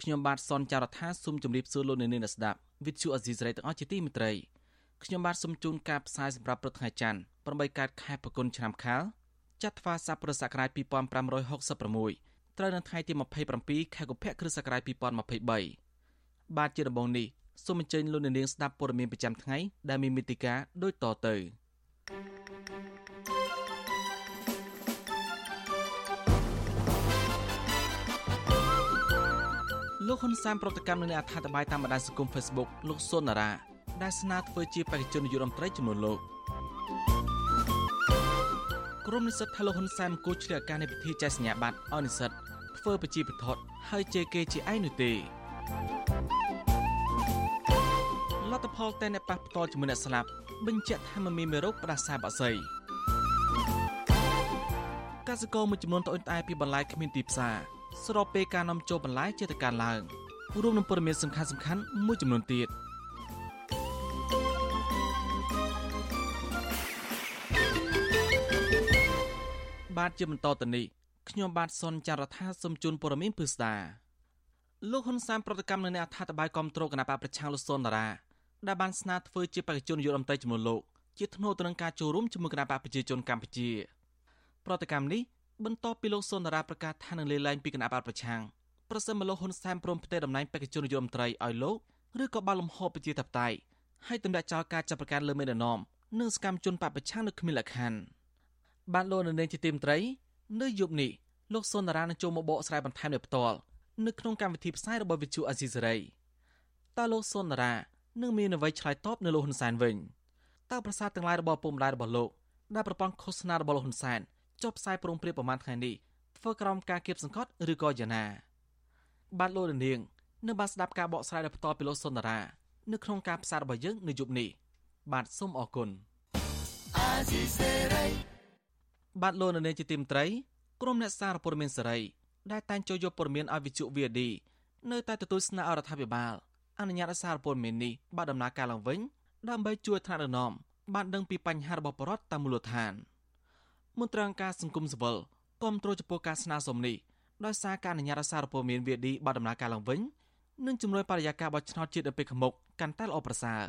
ខ្ញុំបាទសនចាររថាសូមជម្រាបសួរលោកអ្នកនាងអ្នកស្ដាប់វិទ្យុអេស៊ីសរ៉ៃទាំងអស់ជាទីមេត្រីខ្ញុំបាទសូមជូនការផ្សាយសម្រាប់ព្រឹកថ្ងៃច័ន្ទ8កើតខែប្រគុណឆ្នាំខាលចត្វាស័កពុរសករាជ2566ត្រូវនៅថ្ងៃទី27ខែកុម្ភៈគ្រិស្តសករាជ2023បាទជាដំបូងនេះសូមអញ្ជើញលោកអ្នកនាងស្ដាប់ព័ត៌មានប្រចាំថ្ងៃដែលមានមេតិការដូចតទៅ លោកហ៊ុនសែនប្រតិកម្មនៅនៃអត្ថាធិប្បាយតាមបណ្ដាញសង្គម Facebook លោកសុនណារ៉ាដែលស្នើធ្វើជាបេក្ខជននាយករដ្ឋមន្ត្រីចំនួនលោកក្រុមនិស្សិតថាលោកហ៊ុនសែនគូឆ្លៀកការនៃពិធីចែកសញ្ញាបត្រឲ្យនិស្សិតធ្វើប្រជាពិធដ្ឋហើយជេរគេជាឯងនោះទេលទ្ធផលតែអ្នកប៉ះផ្ទាល់ជាមួយអ្នកស្លាប់បញ្ជាក់ថាមិនមានមេរោគផ្ដាសាយបាក់សីកសិករមួយចំនួនត្អូញត្អែពីបន្លែគ្មានទីផ្សារ ស្របពេលការនាំចូលបន្លែជាទៅការឡើងរួមនឹងព័ត៌មានសំខាន់សំខាន់មួយចំនួនទៀតបាទជាបន្តទៅនេះខ្ញុំបាទសុនចាររថាសូមជូនព័ត៌មានពិស្ដាលោកហ៊ុនសែនប្រតិកម្មនៅនៃអត្ថាធិប្បាយគ្រប់គ្រងគណៈបកប្រឆាំងលោកសុនតារាដែលបានស្នើធ្វើជាបេក្ខជននាយករដ្ឋមន្ត្រីចំនួនលោកជាធ្នូទៅនឹងការចូលរួមជាមួយគណៈបកប្រជាជនកម្ពុជាប្រតិកម្មនេះ បន្ទាប់ពីលោកសុនតារាប្រកាសថានឹងលេលែងពីគណៈបកប្រឆាំងប្រសិនបើលោកហ៊ុនសែនព្រមផ្ទេរតំណែងបេក្ខជននាយករដ្ឋមន្ត្រីឲ្យលោកឬក៏បើលំហប្រជាធិបតេយ្យហើយទម្លាក់ចោលការចាប់ប្រកាន់លើមេដឹកនាំនិងសកម្មជនបកប្រឆាំងនៅគ្មានលក្ខខណ្ឌបានលោកនៅនាងជាទីមត្រី នៅយប់នេះលោកសុនតារានឹងចូលមកបកស្រាយបន្ថែមនៅផ្ទាល់នៅក្នុងកម្មវិធីផ្សាយរបស់វិទ្យុអាស៊ីសេរីតើលោកសុនតារានឹងមានអ្វីឆ្លើយតបនៅលោកហ៊ុនសែនវិញតើប្រសាទទាំងឡាយរបស់ពុកម្ដាយរបស់លោកដែលប្រព័ន្ធឃោសនារបស់លោកហ៊ុនសែន ចុះផ្សាយព្រមព្រៀងប្រមាណថ្ងៃនេះធ្វើក្រោមការគៀបសង្កត់ឬក៏យ៉ាងណាបាទលោកនាងនៅបានស្ដាប់ការបកស្រាយដោយផ្ទាល់ពីលោកសុនតារានៅក្នុងការផ្សាយរបស់យើងនៅយប់នេះបាទសូមអរគុណបាទលោកនាងជាទីមត្រីក្រុមអ្នកសារព័ត៌មានសេរីដែលតែងចូលយកព័ត៌មានឲ្យវិទ្យុ VOD នៅតែទទួលស្នើអរដ្ឋាភិបាលអនុញ្ញាតឲ្យសារព័ត៌មាននេះបើដំណើរការឡើងវិញដើម្បីជួយថ្នាក់ដឹកនាំបានដឹងពីបញ្ហារបស់ប្រជាពលរដ្ឋតាមមូលដ្ឋាន មន្ត្រីអង្គការសង្គមស៊ីវិលគាំទ្រចំពោះការស្នើសុំនេះដោយសារការអនុញ្ញាតឲ្យសារព័ត៌មាន VOD បើដំណើរការឡើងវិញនឹងជំរុញបរិយាកាសបោះឆ្នោតជាតិនៅពេលខាងមុខកាន់តែល្អប្រសើរ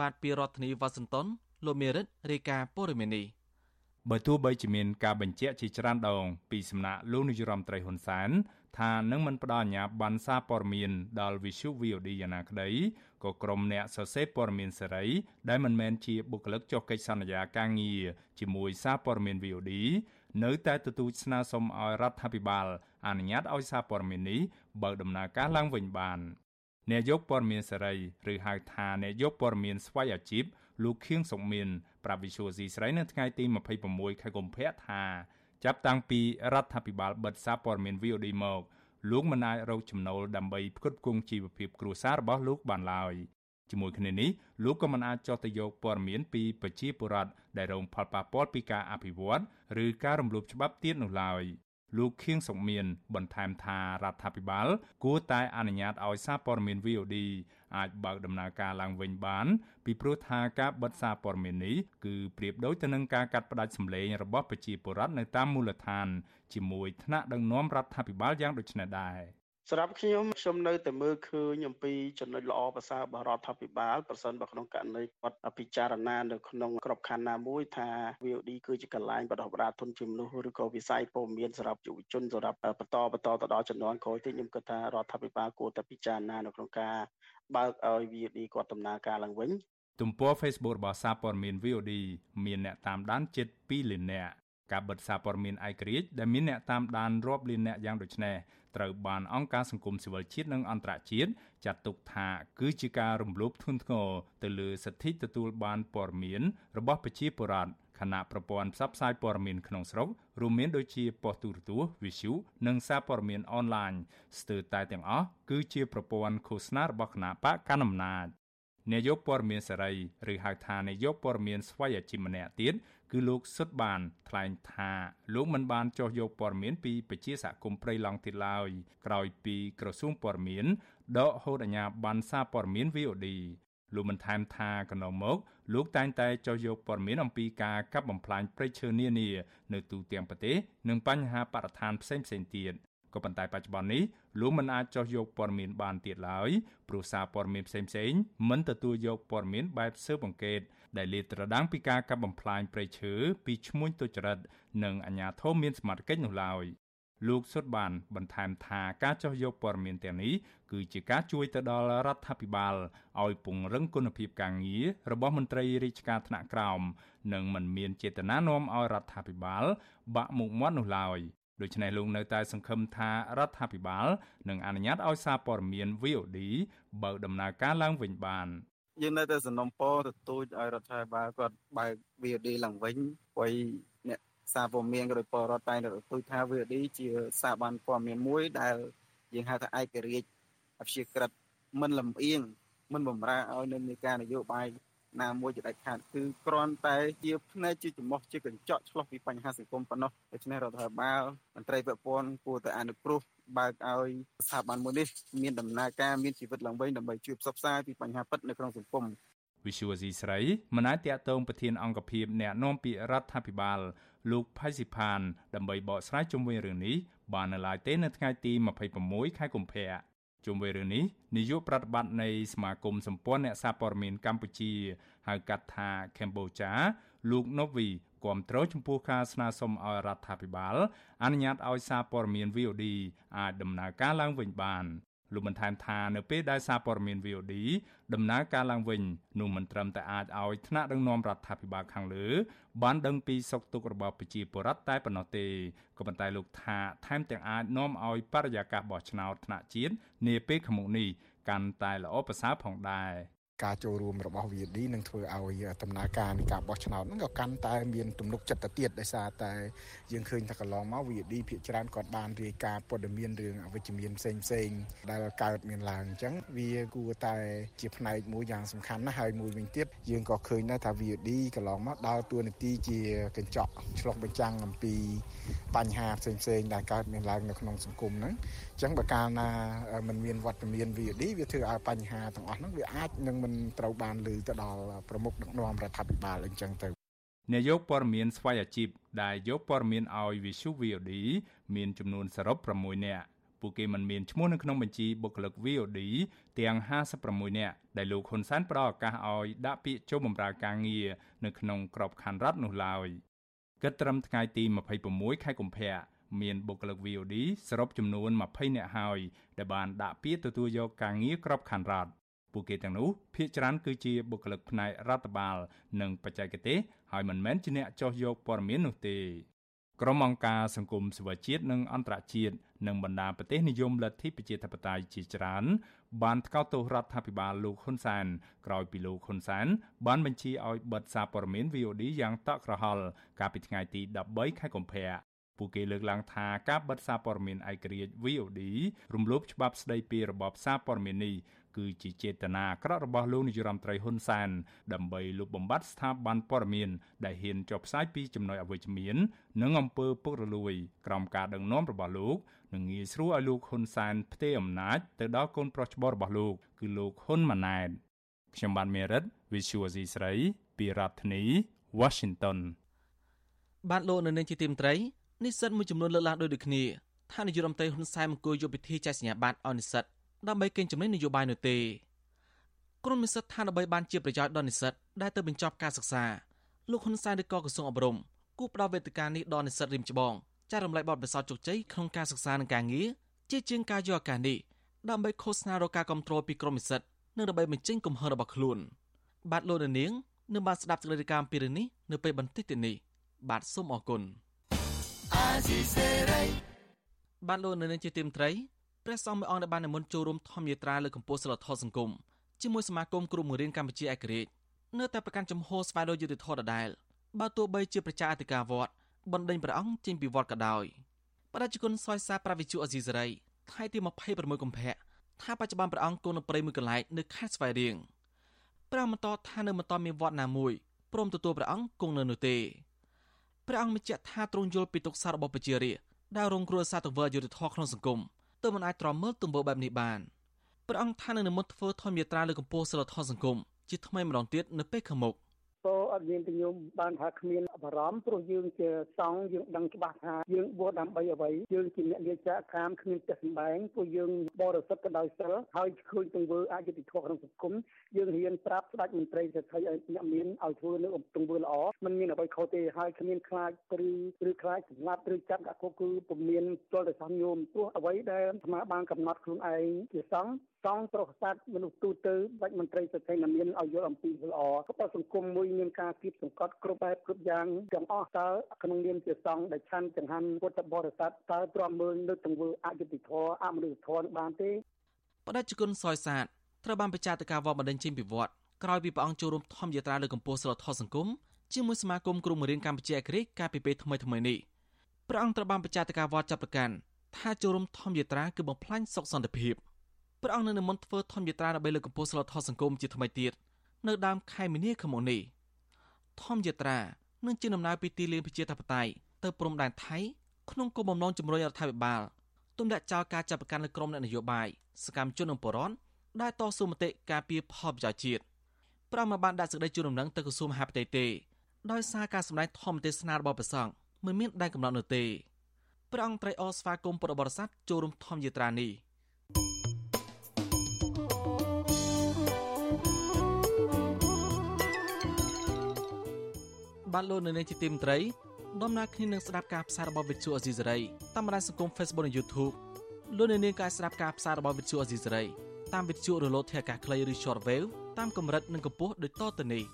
បាទពីរដ្ឋធានីវ៉ាស៊ីនតោនលោកមេរិតរាយការណ៍ព័ត៌មាននេះ បើទោះបីជាមានការបញ្ជាក់ជាច្រើនដងពីសំណាក់លោកនាយរដ្ឋមន្ត្រីហ៊ុនសែនថានឹងមិនផ្ដល់អាជ្ញាប័ណ្ណសារព័ត៌មានដល់ Visu VOD យ៉ាងណាក្តីក៏ក្រុមអ្នកសរសេរព័ត៌មានសេរីដែលមិនមែនជាបុគ្គលិកចុះកិច្ចសន្យាការងារជាមួយសារព័ត៌មាន VOD នៅតែទទូចស្នើសុំឲ្យរដ្ឋាភិបាលអនុញ្ញាតឲ្យសារព័ត៌មាននេះបើកដំណើរការឡើងវិញបានអ្នកយកព័ត៌មានសេរីឬហៅថាអ្នកយកព័ត៌មានស្វ័យអាជីព លោកខៀងសុកមានប្រាប់វិសុយស៊ីស្រីនៅថ្ងៃទី26ខែកុម្ភៈថាចាប់តាំងពីរដ្ឋាភិបាលបិទសារព័ត៌មាន VOD មកលោកមិនអាចរកចំណូលដើម្បីផ្គត់ផ្គង់ជីវភាពគ្រួសាររបស់លោកបានឡើយជាមួយគ្នានេះលោកក៏មិនអាចចោះទៅយកព័ត៌មានពីប្រជាពលរដ្ឋដែលរងផលប៉ះពាល់ពីការអភិវឌ្ឍឬការរំលោភច្បាប់ទៀតនោះឡើយ លោកខៀងសុកមាន បន្ថែមថារដ្ឋាភិបាល គួរតែអនុញ្ញាតឲ្យសារព័ត៌មាន VOD អាចបើកដំណើរការឡើងវិញបាន ពីព្រោះថាការបិទសារព័ត៌មាននេះគឺប្រៀបដូចទៅនឹងការកាត់ផ្តាច់សម្លេងរបស់ប្រជាពលរដ្ឋនៅតាមមូលដ្ឋានជាមួយថ្នាក់ដឹកនាំរដ្ឋាភិបាលយ៉ាងដូចនេះដែរ។ សម្រាប់ខ្ញុំខ្ញុំនៅតែមើលឃើញអំពីចំណុចល្អប្រសើររបស់រដ្ឋាភិបាលប្រសិនបើក្នុងករណីគាត់ពិចារណានៅក្នុងក្របខ័ណ្ឌណាមួយថា VOD គឺជាកន្លែងបដិបត្តិទុនជាមនុស្សឬក៏វិស័យព័ត៌មានសម្រាប់យុវជនសម្រាប់បន្តបន្តទៅដល់ចំនួនក្រោយទៀតខ្ញុំគិតថារដ្ឋាភិបាលគួរតែពិចារណានៅក្នុងការបើកឲ្យ VOD គាត់ដំណើរការឡើងវិញទំព័រ Facebook របស់សារព័ត៌មាន VOD មានអ្នកតាមដានជិត2លាននាក់ការបិទសារព័ត៌មានឯករាជ្យដែលមានអ្នកតាមដានរាប់លានអ្នកយ៉ាងដូចនេះ ត្រូវបានអង្គការសង្គមស៊ីវិលជាតិនិងអន្តរជាតិចាត់ទុកថាគឺជាការរំលោភធ្ងន់ធ្ងរទៅលើសិទ្ធិទទួលបានព័ត៌មានរបស់ប្រជាពលរដ្ឋខណៈប្រព័ន្ធផ្សព្វផ្សាយព័ត៌មានក្នុងស្រុករួមមានដូចជាប៉ុស្តិ៍ទូរទស្សន៍ Visu និងសារព័ត៌មានអនឡាញស្ទើរតែទាំងអស់គឺជាប្រព័ន្ធឃោសនារបស់គណៈបកកណ្ដាលអំណាចនាយកព័ត៌មានសេរីឬហៅថានាយកព័ត៌មានស្វ័យអាជីពម្នាក់ទៀត គឺលោកសុតបាន ថ្លែងថាលោកមិនបានចោះយកព័ត៌មានពីពជាសហគមន៍ព្រៃឡង់ទៀតឡើយក្រោយពីក្រសួងព័ត៌មានដកហូតអាជ្ញាប័ណ្ណសារព័ត៌មាន VOD លោកបានថែមថាកន្លងមក លោកតែងតែចោះយកព័ត៌មានអំពីការកាប់បំផ្លាញព្រៃឈើនានា នៅទូទាំងប្រទេសនិងបញ្ហាបរិស្ថានផ្សេងៗទៀត ក៏ប៉ុន្តែបច្ចុប្បន្ននេះលោកមិនអាចចោះយកព័ត៌មានបានទៀតឡើយព្រោះសារព័ត៌មានផ្សេងៗមិនទទួលយកព័ត៌មានបែបស៊ើបអង្កេតដែលលាតត្រដាងពីការកាប់បំផ្លាញព្រៃឈើពីឈ្មួញទុច្ចរិតនិងអាជ្ញាធរមានសមត្ថកិច្ចនោះឡើយលោកសុតបានបន្ថែមថាការចោះយកព័ត៌មានទាំងនេះគឺជាការជួយទៅដល់រដ្ឋាភិបាលឲ្យពង្រឹងគុណភាពការងាររបស់មន្ត្រីរាជការថ្នាក់ក្រោមនិងមិនមានចេតនានាំឲ្យរដ្ឋាភិបាលបាក់មុខមាត់នោះឡើយ ដូច្នេះលោកនៅតែសង្ឃឹមថារដ្ឋាភិបាលនឹងអនុញ្ញាតឲ្យសារព័ត៌មាន VOD បើកដំណើរការឡើងវិញបានយើងនៅតែសំណុំពរទទូចឲ្យរដ្ឋាភិបាលគាត់បើក VOD ឡើងវិញព្រោះអ្នកសារព័ត៌មានក៏ដោយពលរដ្ឋតែងតែទទូចថា VOD ជាសារបានព័ត៌មានមួយដែលយើងហៅថាឯករាជ្យអព្យាក្រឹតមិនលំអៀងមិនបំរើឲ្យនៅនៃការនយោបាយ ណាមួយជាដាច់ខាតគឺគ្រាន់តែជាផ្នែកជាចំោះជាកញ្ចក់ឆ្លោះពីបញ្ហាសង្គមប៉ុណ្ណោះដូច្នេះរដ្ឋាភិបាលមន្ត្រីពាក់ព័ន្ធគួរតែអនុគ្រោះបើកឲ្យស្ថាប័នមួយនេះមានដំណើរការមានជីវិតឡើងវិញដើម្បីជួយផ្សព្វផ្សាយពីបញ្ហាពិតនៅក្នុងសង្គមវិសុវស៊ីស្រីមិនអាចតាក់ទងប្រធានអង្គភិបអ្នកនាំពាក្យរដ្ឋាភិបាល លោកផៃស៊ីផាន ដើម្បីបកស្រាយជុំវិញរឿងនេះបាននៅឡើយទេនៅថ្ងៃទី26ខែកុម្ភៈ ជុំវិញរឿងនេះនាយកប្រតិបត្តិនៃសមាគមសម្ព័ន្ធអ្នកសារព័ត៌មានកម្ពុជាហៅកាត់ថាកម្ពុជាលោកណូវីគាំទ្រចំពោះការស្នើសុំឲ្យរដ្ឋាភិបាលអនុញ្ញាតឲ្យសារព័ត៌មាន VOD អាចដំណើរការឡើងវិញបាន លោកបានថែមថានៅពេលដែលសារព័ត៌មាន VOD ដំណើរការឡើងវិញនោះមិនត្រឹមតែអាចឲ្យថ្នាក់ដឹកនាំរដ្ឋាភិបាលខាងលើ បានដឹងពីសុខទុក្ខរបស់ប្រជាពលរដ្ឋតែប៉ុណ្ណោះទេក៏ប៉ុន្តែលោកថាថែមទាំងអាចនាំឲ្យបរិយាកាសបោះឆ្នោតថ្នាក់ជាតិនាពេលខាងមុខនេះកាន់តែល្អប្រសើរផងដែរ ការចូលរួមរបស់ VD នឹងធ្វើឲ្យដំណើរការនៃការបោះឆ្នោតហ្នឹងក៏កាន់តែមានទំនុកចិត្តទៅទៀតដោយសារតែយើងឃើញថាកន្លងមក VD ភាគច្រើនគាត់បានរាយការណ៍ព័ត៌មានរឿងអវិជ្ជមានផ្សេងផ្សេងដែលកើតមានឡើងអញ្ចឹងវាគួរតែជាផ្នែកមួយយ៉ាងសំខាន់ណាស់ហើយមួយវិញទៀតយើងក៏ឃើញដែរថា VD កន្លងមកដើរតួនាទីជាកញ្ចក់ឆ្លុះបញ្ចាំងអំពីបញ្ហាផ្សេងផ្សេងដែលកើតមានឡើងនៅក្នុងសង្គមហ្នឹងអញ្ចឹងបើកាលណាมันមានវត្តមាន VD វាធ្វើឲ្យបញ្ហាទាំងអស់ហ្នឹងវាអាចនឹងមិនត្រូវបានលើទៅដល់ប្រមុខដឹកនាំរដ្ឋាភិបាលអញ្ចឹងទៅនាយកព័ត៌មានស្វ័យអាជីពដែលយកព័ត៌មានឲ្យ Visu VOD មានចំនួនសរុប6នាក់ពួកគេមិនមានឈ្មោះនៅក្នុងបញ្ជីបុគ្គលិក VOD ទាំង56នាក់ដែលលោកហ៊ុនសែនផ្ដល់ឱកាសឲ្យដាក់ពាក្យចូលបម្រើការងារនៅក្នុងក្របខ័ណ្ឌរដ្ឋនោះឡើយគិតត្រឹមថ្ងៃទី26ខែកុម្ភៈមានបុគ្គលិក VOD សរុបចំនួន20នាក់ហើយដែលបានដាក់ពាក្យទទួលយកការងារក្របខ័ណ្ឌរដ្ឋ ពួកគេទាំងនោះភាគច្រើនគឺជាបុគ្គលិកផ្នែករដ្ឋបាល និងបច្ចេកទេសហើយមិនមែនជាអ្នកចោះយកព័ត៌មាននោះទេក្រុមអង្គការសង្គមសិវិជាតិនិងអន្តរជាតិនិងបណ្ដាប្រទេសនិយមលទ្ធិប្រជាធិបតេយ្យជាច្រើនបានថ្កោលទោសរដ្ឋាភិបាលលោកហ៊ុនសែនក្រោយពីលោកហ៊ុនសែនបានបញ្ជាឲ្យបិទសារព័ត៌មាន VOD យ៉ាងតក់ក្រហល់កាលពីថ្ងៃទី13ខែកុម្ភៈពួកគេលើកឡើងថាការបិទសារព័ត៌មានឯករាជ្យ VOD រំលោភច្បាប់ស្ដីពីរបបសារព័ត៌មាននេះ គឺជាចេតនាអាក្រក់របស់លោកនាយរដ្ឋមន្ត្រីហ៊ុនសែនដើម្បីលុបបំបាត់ស្ថាប័នព័ត៌មានដែលហ៊ានចុះផ្សាយពីចំណុចអវិជ្ជមាន និងអំពើពុករលួយក្រោមការដឹកនាំរបស់លោកនិងងាយស្រួលឲ្យលោកហ៊ុនសែនផ្ទេរអំណាចទៅដល់កូនប្រុសច្បងរបស់លោកគឺលោកហ៊ុនម៉ាណែតខ្ញុំបានមេរិត Visual C ស្រីពីរដ្ឋធានី Washington បានលោកនៅនាងជាទីមត្រីនិស្សិតមួយចំនួនលើកឡើងដូចគ្នាថានាយរដ្ឋមន្ត្រីហ៊ុនសែនមិនគួរយកពិធីចែកសញ្ញាបត្រឲ្យនិស្សិត ដើម្បីកេងចំណេញនយោបាយនោះទេក្រុមនិស្សិតថាដើម្បីបានជាប្រយោជន៍ដល់និស្សិតដែលទៅបញ្ចប់ការសិក្សាលោកហ៊ុនសែនឬក៏ក្រសួងអប់រំគូផ្ដល់វេទិកានេះដល់និស្សិតរៀមច្បងចែករំលែកបទពិសោធន៍ជោគជ័យក្នុងការសិក្សានិងការងារជាជាងការយកឱកាសនេះដើម្បីឃោសនារកការគ្រប់គ្រងពីក្រុមនិស្សិតនិងដើម្បីបញ្ចេញកំហឹងរបស់ខ្លួន បាទលោកនាងនឹងបានស្ដាប់សេចក្តីរាយការណ៍ពីរឿងនេះនៅពេលបន្តិចទៀតនេះបាទសូមអរគុណបាទលោកនាងជាទីមត្រី ព្រះសង្ឃមួយអង្គដែលបាននិមន្តចូលរួមធម្មយាត្រាលើកកម្ពស់សិលធម៌សង្គមជាមួយសមាគមគ្រូបង្រៀនកម្ពុជាឯករាជ្យនៅតែប្រកាន់ចំហស្វែងរកយុត្តិធម៌ដដែលបើទោះបីជាប្រជាអធិការវត្តបណ្ដេញព្រះអង្គចេញពីវត្តក៏ដោយបដិជនសយសាប្រាវិជូអេស៊ីសេរីថ្ងៃទី26កុម្ភៈថាបច្ចុប្បន្នព្រះអង្គគង់នៅព្រៃមួយកន្លែងនៅខេត្តស្វាយរៀងព្រះបន្តថានៅមិនតមានវត្តណាមួយព្រមទទួលព្រះអង្គគង់នៅនោះទេព្រះអង្គបញ្ជាក់ថាទ្រង់យល់ពីទុក្ខសោករបស់ប្រជារាស្ត្រដែលរងគ្រោះសារទង្វើយុត្តិធម៌ក្នុងសង្គម ទើបមិនអាចទ្រាំមើលទង្វើបែបនេះបានព្រះអង្គថានឹងនិមន្តធ្វើធម្មយាត្រាលើកកម្ពស់សិលធម៌សង្គមជាថ្មីម្ដងទៀតនៅពេលខាងមុខ។ ក៏អត់មានទញោមបានថាគ្មានបារម្ភព្រោះយើងជាសង្ឃយើងដឹងច្បាស់ថាយើងបួសដើម្បីអ្វីយើងជាអ្នកលាចាកាមគ្មានចិត្តសម្បែងព្រោះយើងបរិសុទ្ធទៅដោយសិលហើយឃើញទង្វើអយុត្តិធម៌ក្នុងសង្គមយើងរៀនប្រាប់ស្ដេចមន្ត្រីសេដ្ឋីឲ្យអ្នកមានឲ្យធ្វើនៅទង្វើល្អมันមានអ្វីខុសទេហើយគ្មានខ្លាចឬឬខ្លាចសម្លាប់ឬចាប់ដាក់គុកគឺពុំមានទល់តែសំញោមព្រោះអ្វីដែលអាត្មាបានកំណត់ខ្លួនឯងជាសង្ឃសងប្រុសស័តមនុស្សទូទៅបាច់មន្ត្រីស្ត្រីណាមានឲ្យយល់អំពីល្អក៏បើសង្គមមួយមានការគៀបសង្កត់គ្រប់បែបគ្រប់យ៉ាងទាំងអស់តើក្នុងនាមជាសង្ឃដែលឆាន់ចង្ហាន់ពុទ្ធបរិស័ទតើទ្រាំមើលនៅទង្វើអយុត្តិធម៌អមនុស្សធម៌បានទេបដិជគុណសយសាទត្រូវបានប្រជាតការវត្តបណ្ដឹងចេញពីវត្តក្រោយពីព្រះអង្គចូលរួមធម្មយាត្រាលើកកម្ពស់សិលធម៌សង្គមជាមួយសមាគមគ្រូបង្រៀនកម្ពុជាអគ្រីកាលពីពេលថ្មីថ្មីនេះព្រះអង្គត្រូវបានប្រជាតការវត្តចាប់ប្រកាន់ថាចូលរួមធម្មយាត្រាគឺបំផ្លាញសុខសន្តិភាព។ព្រះអង្គនឹងនិមន្តធ្វើធម្មយាត្រាដើម្បីលើកកម្ពស់សិលធម៌សង្គមជាថ្មីទៀតនៅដើមខែមីនាខាងមុខនេះ ធម្មយាត្រានឹងជាដំណើរពីទីលានប្រជាធិបតេយ្យទៅព្រំដែនថៃក្នុងគោលបំណងជំរុញរដ្ឋាភិបាលទម្លាក់ចោលការចាប់ប្រកាន់លើក្រុមអ្នកនយោបាយសកម្មជននិងបរិវត្តដែលតស៊ូមតិការពារផលប្រយោជន៍ជាតិប្រមាបានដាក់សេចក្តីជូនដំណឹងទៅក្រសួងមហាផ្ទៃទេដោយសារការសម្ដែងធម្មទេសនារបស់ព្រះសង្ឃមិនមានដែនកំណត់នោះទេព្រះអង្គត្រៃអស្វាគមពុទ្ធបរិស័ទចូលរួមធម្មយាត្រានេះ បានលោកនៅនាងជាទីមត្រីដំណើរគ្នានឹងស្ដាប់ការផ្សាយរបស់វិទ្យុអេស៊ីសេរីតាមបណ្ដាញសង្គម Facebook និង YouTube លោកនៅនាងក៏អាចស្ដាប់ការផ្សាយរបស់វិទ្យុអេស៊ីសេរីតាមវិទ្យុរលកធាតុអាកាសខ្លីឬ Shortwave តាមកម្រិតនិងកម្ពស់ដូចតទៅនេះ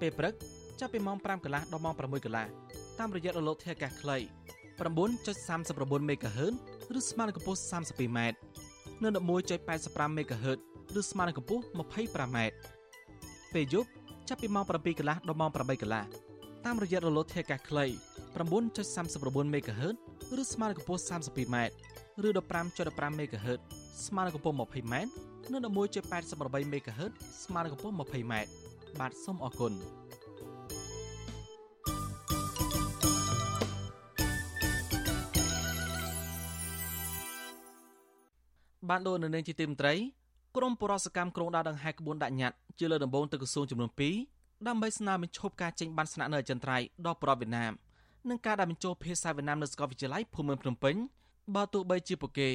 ពេលព្រឹកចាប់ពីម៉ោង5កន្លះដល់ម៉ោង6កន្លះតាមរយៈរលកធាតុអាកាសខ្លី9.39 MHz ឬស្មើនឹងកម្ពស់ 32m នៅ11.85 MHz ឬស្មើនឹងកម្ពស់ 25m ពេលយប់ចាប់ពីម៉ោង7កន្លះដល់ម៉ោង8កន្លះតាមរយៈរលកធាតុអាកាសខ្លី9.39 MHz ឬស្មើនឹងកម្ពស់ 32m ឬ15.15 MHz ស្មើនឹងកម្ពស់ 20m នៅ11.88 MHz ស្មើនឹងកម្ពស់ 20m បាទសូមអរគុណ បានដូរនៅនាងជាទីមត្រីក្រមបរិសកម្មក្រុងដារដង្ហែក្បួនដាក់ញត្តិជាលើដំបូងទៅក្រសួងចំនួន2ដើម្បីស្នើបញ្ឈប់ការចេញបានស្នាក់នៅអចិន្ត្រៃយ៍ដល់ប្រវត្តិវៀតណាមនិងការដាក់បញ្ចូលភាសាវៀតណាមនៅសាកលវិទ្យាល័យភូមិន្ទភ្នំពេញបើទោះបីជាពួកគេ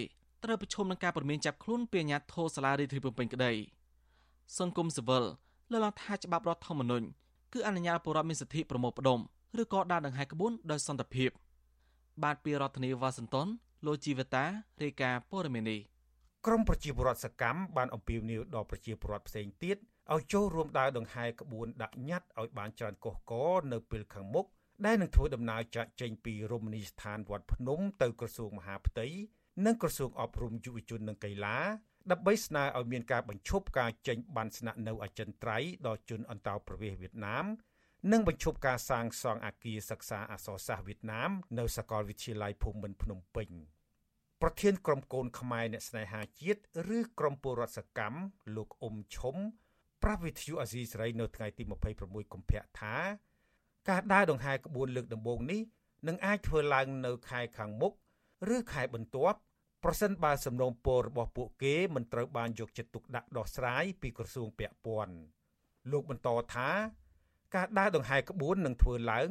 ត្រូវប្រឈមនឹងការព្រមានចាប់ខ្លួនពីអាជ្ញាធរសាលារដ្ឋាភិបាលភ្នំពេញក្តីសង្គមស៊ីវិលលើកឡើងថាច្បាប់រដ្ឋធម្មនុញ្ញគឺអនុញ្ញាតពលរដ្ឋមានសិទ្ធិប្រមូលផ្ដុំឬក៏ដើរដង្ហែក្បួនដោយសន្តិភាព បាទពីរដ្ឋធានីវ៉ាស៊ីនតោនលោកជីវតារាយការណ៍ព័ត៌មាននេះ ក្រមប្រជាពលរដ្ឋសកម្មបានអំពាវនាវដល់ប្រជាពលរដ្ឋផ្សេងទៀតឲ្យចូលរួមដើរដង្ហែក្បួនដាក់ញត្តិឲ្យបានច្រើនកុះកនៅពេលខាងមុខដែលនឹងធ្វើដំណើរចាក់ចេញពីរមណីយដ្ឋានវត្តភ្នំទៅក្រសួងមហាផ្ទៃនិងក្រសួងអប់រំយុវជននិងកីឡាដើម្បីស្នើឲ្យមានការបញ្ឈប់ការចេញបានស្នាក់នៅអចិន្ត្រៃយ៍ដល់ជនអន្តោប្រវេសន៍វៀតណាមនិងបញ្ឈប់ការសាងសង់អគារសិក្សាអក្សរសាស្ត្រវៀតណាមនៅសាកលវិទ្យាល័យភូមិន្ទភ្នំពេញ។ ប្រធានក្រុមកូនខ្មែរអ្នកស្នេហាជាតិឬក្រុមពលរដ្ឋសកម្មលោកអ៊ុំឈុំប្រវិទ្យុអាស៊ីសេរីនៅថ្ងៃទី26កុម្ភៈថា ការដើរដង្ហែក្បួនលើកដំបូងនេះនឹងអាចធ្វើឡើងនៅខែខាងមុខឬខែបន្ទាប់ប្រសិនបើសំណូមពររបស់ពួកគេមិនត្រូវបានយកចិត្តទុកដាក់ដោះស្រាយពីក្រសួងពាក់ព័ន្ធលោកបន្តថា ការដើរដង្ហែក្បួននឹងធ្វើឡើង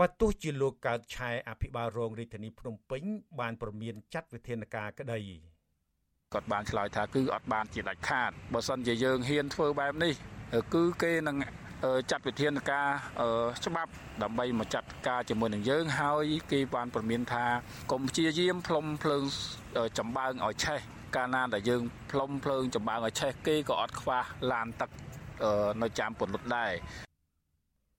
បើទោះជាលោកកើតឆែអភិបាលរងរាជធានីភ្នំពេញបានប្រមានចាត់វិធានការក្តីគាត់បានឆ្លើយថាគឺអត់បានជាដាច់ខាតបើសិនជាយើងហ៊ានធ្វើបែបនេះគឺគេនឹងចាត់វិធានការច្បាប់ដើម្បីមកចាត់ការជាមួយនឹងយើងហើយគេបានប្រមានថាកុំព្យាយាមផ្លុំភ្លើងចម្បើងឲ្យឆេះកាលណាដែលយើងផ្លុំភ្លើងចម្បើងឲ្យឆេះគេក៏អត់ខ្វះឡានទឹកនៅចាំពន្លត់ដែរ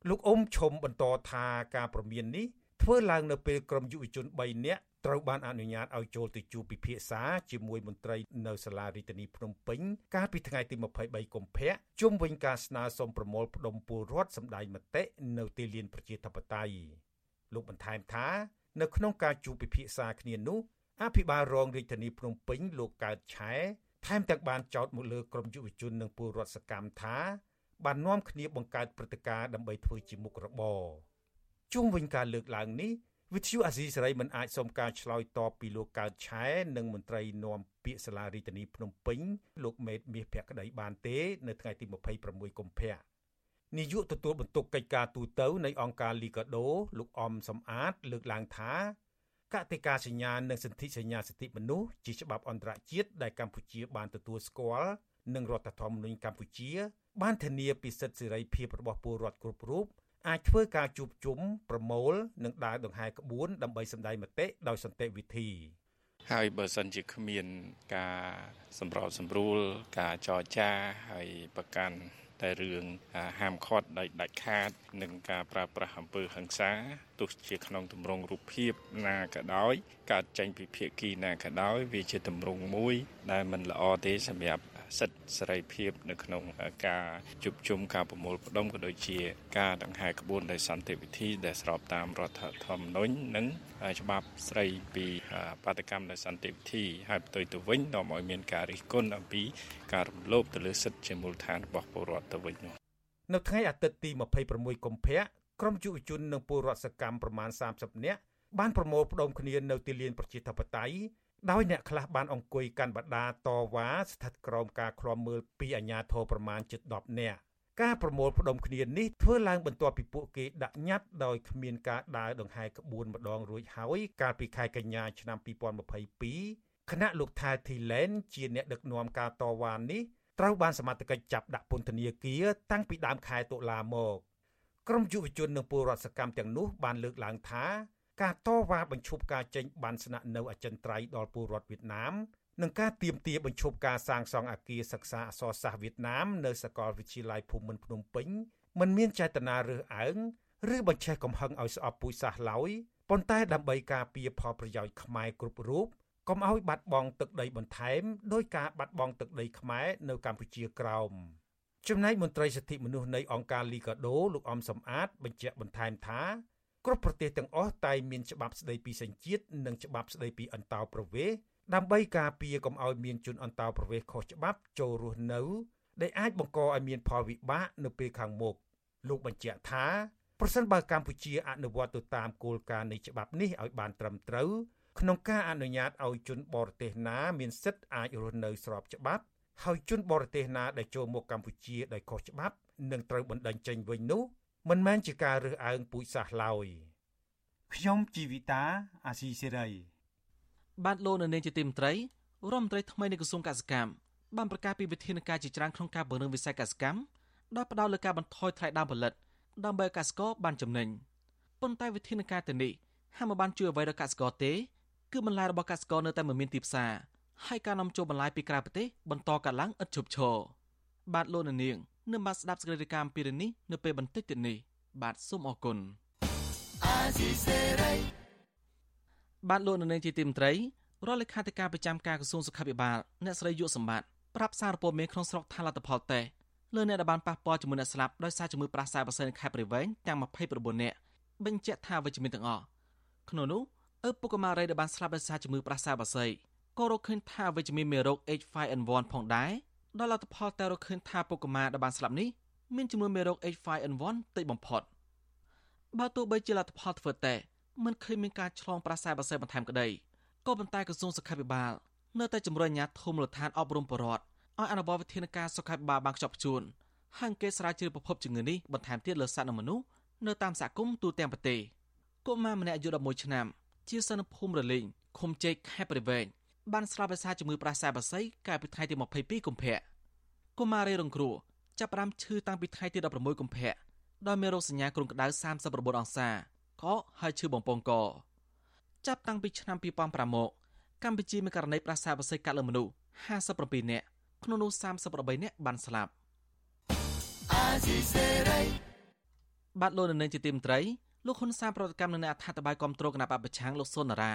លោកអ៊ុំឈុំបន្តថាការប្រមាននេះធ្វើឡើងនៅពេលក្រុមយុវជន3នាក់ត្រូវបានអនុញ្ញាតឲ្យចូលទៅជួបពិភាក្សាជាមួយមន្ត្រីនៅសាលារដ្ឋាភិបាលភ្នំពេញកាលពីថ្ងៃទី23កុម្ភៈជុំវិញការស្នើសុំប្រមូលផ្ដុំពលរដ្ឋសម្ដែងមតិនៅទីលានប្រជាធិបតេយ្យលោកបន្ថែមថានៅក្នុងការជួបពិភាក្សាគ្នានោះអភិបាលរងរាជធានីភ្នំពេញលោកកើតឆែថែមទាំងបានចោទមកលើក្រមយុវជននិងពលរដ្ឋសកម្មថា បាននាំគ្នាបង្កើតព្រឹត្តិការណ៍ដើម្បីធ្វើជាមុខរបរជុំវិញការលើកឡើងនេះវិទ្យុអាស៊ីសេរីមិនអាចសុំការឆ្លើយតបពីលោកកើតឆែនិងមន្ត្រីនាំពាក្យសាលារដ្ឋាភិបាលភ្នំពេញលោកមេតមាសភក្តីបានទេ នៅថ្ងៃទី26កុម្ភៈនាយកទទួលបន្ទុកកិច្ចការទូតនៃអង្គការលីកាដូលោកអំសំអាត លើកឡើងថាកតិកាសញ្ញានិងសន្ធិសញ្ញាសិទ្ធិមនុស្សជាច្បាប់អន្តរជាតិដែលកម្ពុជាបានទទួលស្គាល់និងរដ្ឋធម្មនុញ្ញកម្ពុជា បានធានាពីសិទ្ធិសេរីភាពរបស់ពលរដ្ឋគ្រប់រូបអាចធ្វើការជួបជុំប្រមូលនិងដើរដង្ហែក្បួនដើម្បីសម្ដែងមតិដោយសន្តិវិធីហើយបើសិនជាគ្មានការសម្របសម្រួលការចរចាហើយប្រកាន់តែរឿងហាមឃាត់ដោយដាច់ខាតនឹងការប្រើប្រាស់អំពើហិង្សាទោះជាក្នុងទម្រង់រូបភាពណាក៏ដោយកើតចេញពីភាគីណាក៏ដោយវាជាទម្រង់មួយដែលមិនល្អទេសម្រាប់ សិទ្ធិសេរីភាព នៅក្នុងការជួបជុំការប្រមូលផ្ដុំក៏ដូចជាការដង្ហែក្បួនដោយសន្តិវិធី ដែលស្របតាមរដ្ឋធម្មនុញ្ញនិងច្បាប់ស្រីពីបាតកម្មដោយសន្តិវិធីហើយផ្ទុយទៅវិញនាំឲ្យមានការរិះគន់អំពីការរំលោភទៅលើសិទ្ធិជាមូលដ្ឋានរបស់ពលរដ្ឋទៅវិញនោះនៅថ្ងៃអាទិត្យទី26កុម្ភៈក្រុមយុវជននិងពលរដ្ឋសកម្មប្រមាណ30នាក់បានប្រមូលផ្ដុំគ្នានៅទីលានប្រជាធិបតេយ្យ ដោយអ្នកខ្លះបានអង្គុយកាន់បដាតវ៉ាស្ថិតក្រោមការឃ្លាំមើលពីអាជ្ញាធរប្រមាណជិត10នាក់ការប្រមូលផ្ដុំគ្នានេះធ្វើឡើងបន្ទាប់ពីពួកគេដាក់ញត្តិដោយគ្មានការដើរដង្ហែក្បួនម្ដងរួចហើយកាលពីខែកញ្ញាឆ្នាំ2022គណៈលោកថែធីឡែនជាអ្នកដឹកនាំការតវ៉ានេះត្រូវបានសមត្ថកិច្ចចាប់ដាក់ពន្ធនាគារតាំងពីដើមខែតុលាមក ក្រុមយុវជននិងពលរដ្ឋសកម្មទាំងនោះបានលើកឡើងថា ការតវ៉ាបញ្ឈប់ការចេញបានស្នាក់នៅអចិន្ត្រៃយ៍ដល់ពលរដ្ឋវៀតណាមនិងការទៀមទាបញ្ឈប់ការសាងសង់អគារសិក្សាអក្សរសាស្ត្រវៀតណាមនៅសាកលវិទ្យាល័យភូមិន្ទភ្នំពេញមិនមានចេតនារើសអើងឬបញ្ឆេះកំហឹងឲ្យស្អប់ពូជសាសន៍ឡើយប៉ុន្តែដើម្បីការពារផលប្រយោជន៍ខ្មែរគ្រប់រូបកុំឲ្យបាត់បង់ទឹកដីបន្ថែមដោយការបាត់បង់ទឹកដីខ្មែរនៅកម្ពុជាក្រោមចំណែកមន្ត្រីសិទ្ធិមនុស្សនៃអង្គការលីកាដូលោកអំសំអាតបញ្ជាក់បន្ថែមថា គ្រប់ប្រទេសទាំងអស់តែមានច្បាប់ស្តីពីសញ្ជាតិនិងច្បាប់ស្តីពីអន្តោប្រវេសន៍ដើម្បីការពារកុំឲ្យមានជនអន្តោប្រវេសន៍ខុសច្បាប់ចូលរស់នៅដែលអាចបង្កឲ្យមានផលវិបាកនៅពេលខាងមុខលោកបញ្ជាក់ថាប្រសិនបើកម្ពុជាអនុវត្តទៅតាមគោលការណ៍នៃច្បាប់នេះឲ្យបានត្រឹមត្រូវក្នុងការអនុញ្ញាតឲ្យជនបរទេសណាមានសិទ្ធិអាចរស់នៅស្របច្បាប់ហើយជនបរទេសណាដែលចូលមកកម្ពុជាដោយខុសច្បាប់នឹងត្រូវបណ្តេញចេញវិញនោះ មិនមែនជាការរើសអើងពូជសាសន៍ឡើយខ្ញុំជីវិតាអាស៊ីសេរីបាទលោកនៅនាងជាទីមត្រីរដ្ឋមន្ត្រីថ្មីនៃក្រសួងកសិកម្មបានប្រកាសពីវិធានការជាច្រើនក្នុងការពង្រឹងវិស័យកសិកម្មដោយផ្ដោតលើការបន្ថយថ្លៃដើមផលិតដើម្បីឲ្យកសិករបានចំណេញប៉ុន្តែវិធានការទាំងនេះហាក់មិនបានជួយអ្វីដល់កសិករទេគឺបន្លែរបស់កសិករនៅតែមិនមានទីផ្សារហើយការនាំចូលបន្លែពីក្រៅប្រទេសបន្តកើនឡើងឥតឈប់ឈរបាទលោកនៅនាង នឹងបានស្ដាប់សេចក្តីរាយការណ៍ពីរឿងនេះនៅពេលបន្តិចទៀតនេះបាទសូមអរគុណបាទលោកនៅនាងជាទីមត្រីរដ្ឋលេខាធិការប្រចាំការក្រសួងសុខាភិបាលអ្នកស្រីយុសម្បត្តិប្រាប់សារព័ត៌មានក្នុងស្រុកថាលទ្ធផលតេស្តលើអ្នកដែលបានប៉ះពាល់ជាមួយអ្នកស្លាប់ដោយសារជំងឺប្រសាបស័យនៅខេត្តព្រៃវែងទាំង29នាក់បញ្ជាក់ថាវិជ្ជមានទាំងអស់ក្នុងនោះឪពុកម៉ារីដែលបានស្លាប់ដោយសារជំងឺប្រសាបស័យក៏រកឃើញថាវិជ្ជមានមេរោគ H5N1 ផងដែរ ដល់លទ្ធផលតែរកឃើញថាពុកម៉ាដែលបានស្លាប់នេះមានចំនួនមេរោគ H5N1 តិចបំផុតបើទោះបីជាលទ្ធផលធ្វើតេស្តមិនឃើញមានការឆ្លងប្រសើរបស័យបន្ថែមក្តីក៏ប៉ុន្តែក្រសួងសុខាភិបាលនៅតែជំរុញអាជ្ញាធរមូលដ្ឋានអប់រំបរដ្ឋឲ្យអនុវត្តវិធានការសុខាភិបាលបានខ្ជាប់ខ្ជួនហើយអង្គស្រាវជ្រាវប្រភពជំងឺនេះបន្ថែមទៀតលើសត្វនិងមនុស្សនៅតាមសហគមន៍ទូទាំងប្រទេសកុមារម្នាក់អាយុ11ឆ្នាំជាសិស្សនៅភូមិរលីងឃុំជែកខេត្តព្រៃវែង បានស្លាប់ដោយសារជំងឺប្រសាបស័យកាលពីថ្ងៃទី22កុម្ភៈកុមារីរងគ្រោះចាប់ផ្ដើមឈឺតាំងពីថ្ងៃទី16កុម្ភៈដោយមានរោគសញ្ញាគ្រុនក្តៅ39អង្សាកហើយឈឺបំពង់កចាប់តាំងពីឆ្នាំ2005មកកម្ពុជាមានករណីប្រសាបស័យកាត់លើមនុស្ស57នាក់ក្នុងនោះ38នាក់បានស្លាប់បាទលោកនៅនឹងជាទីមត្រីលោកហ៊ុនសែនប្រតិកម្មនៅនៃអត្ថាធិប្បាយគ្រប់គ្រងគណៈបព្វប្រឆាំងលោកសុននារា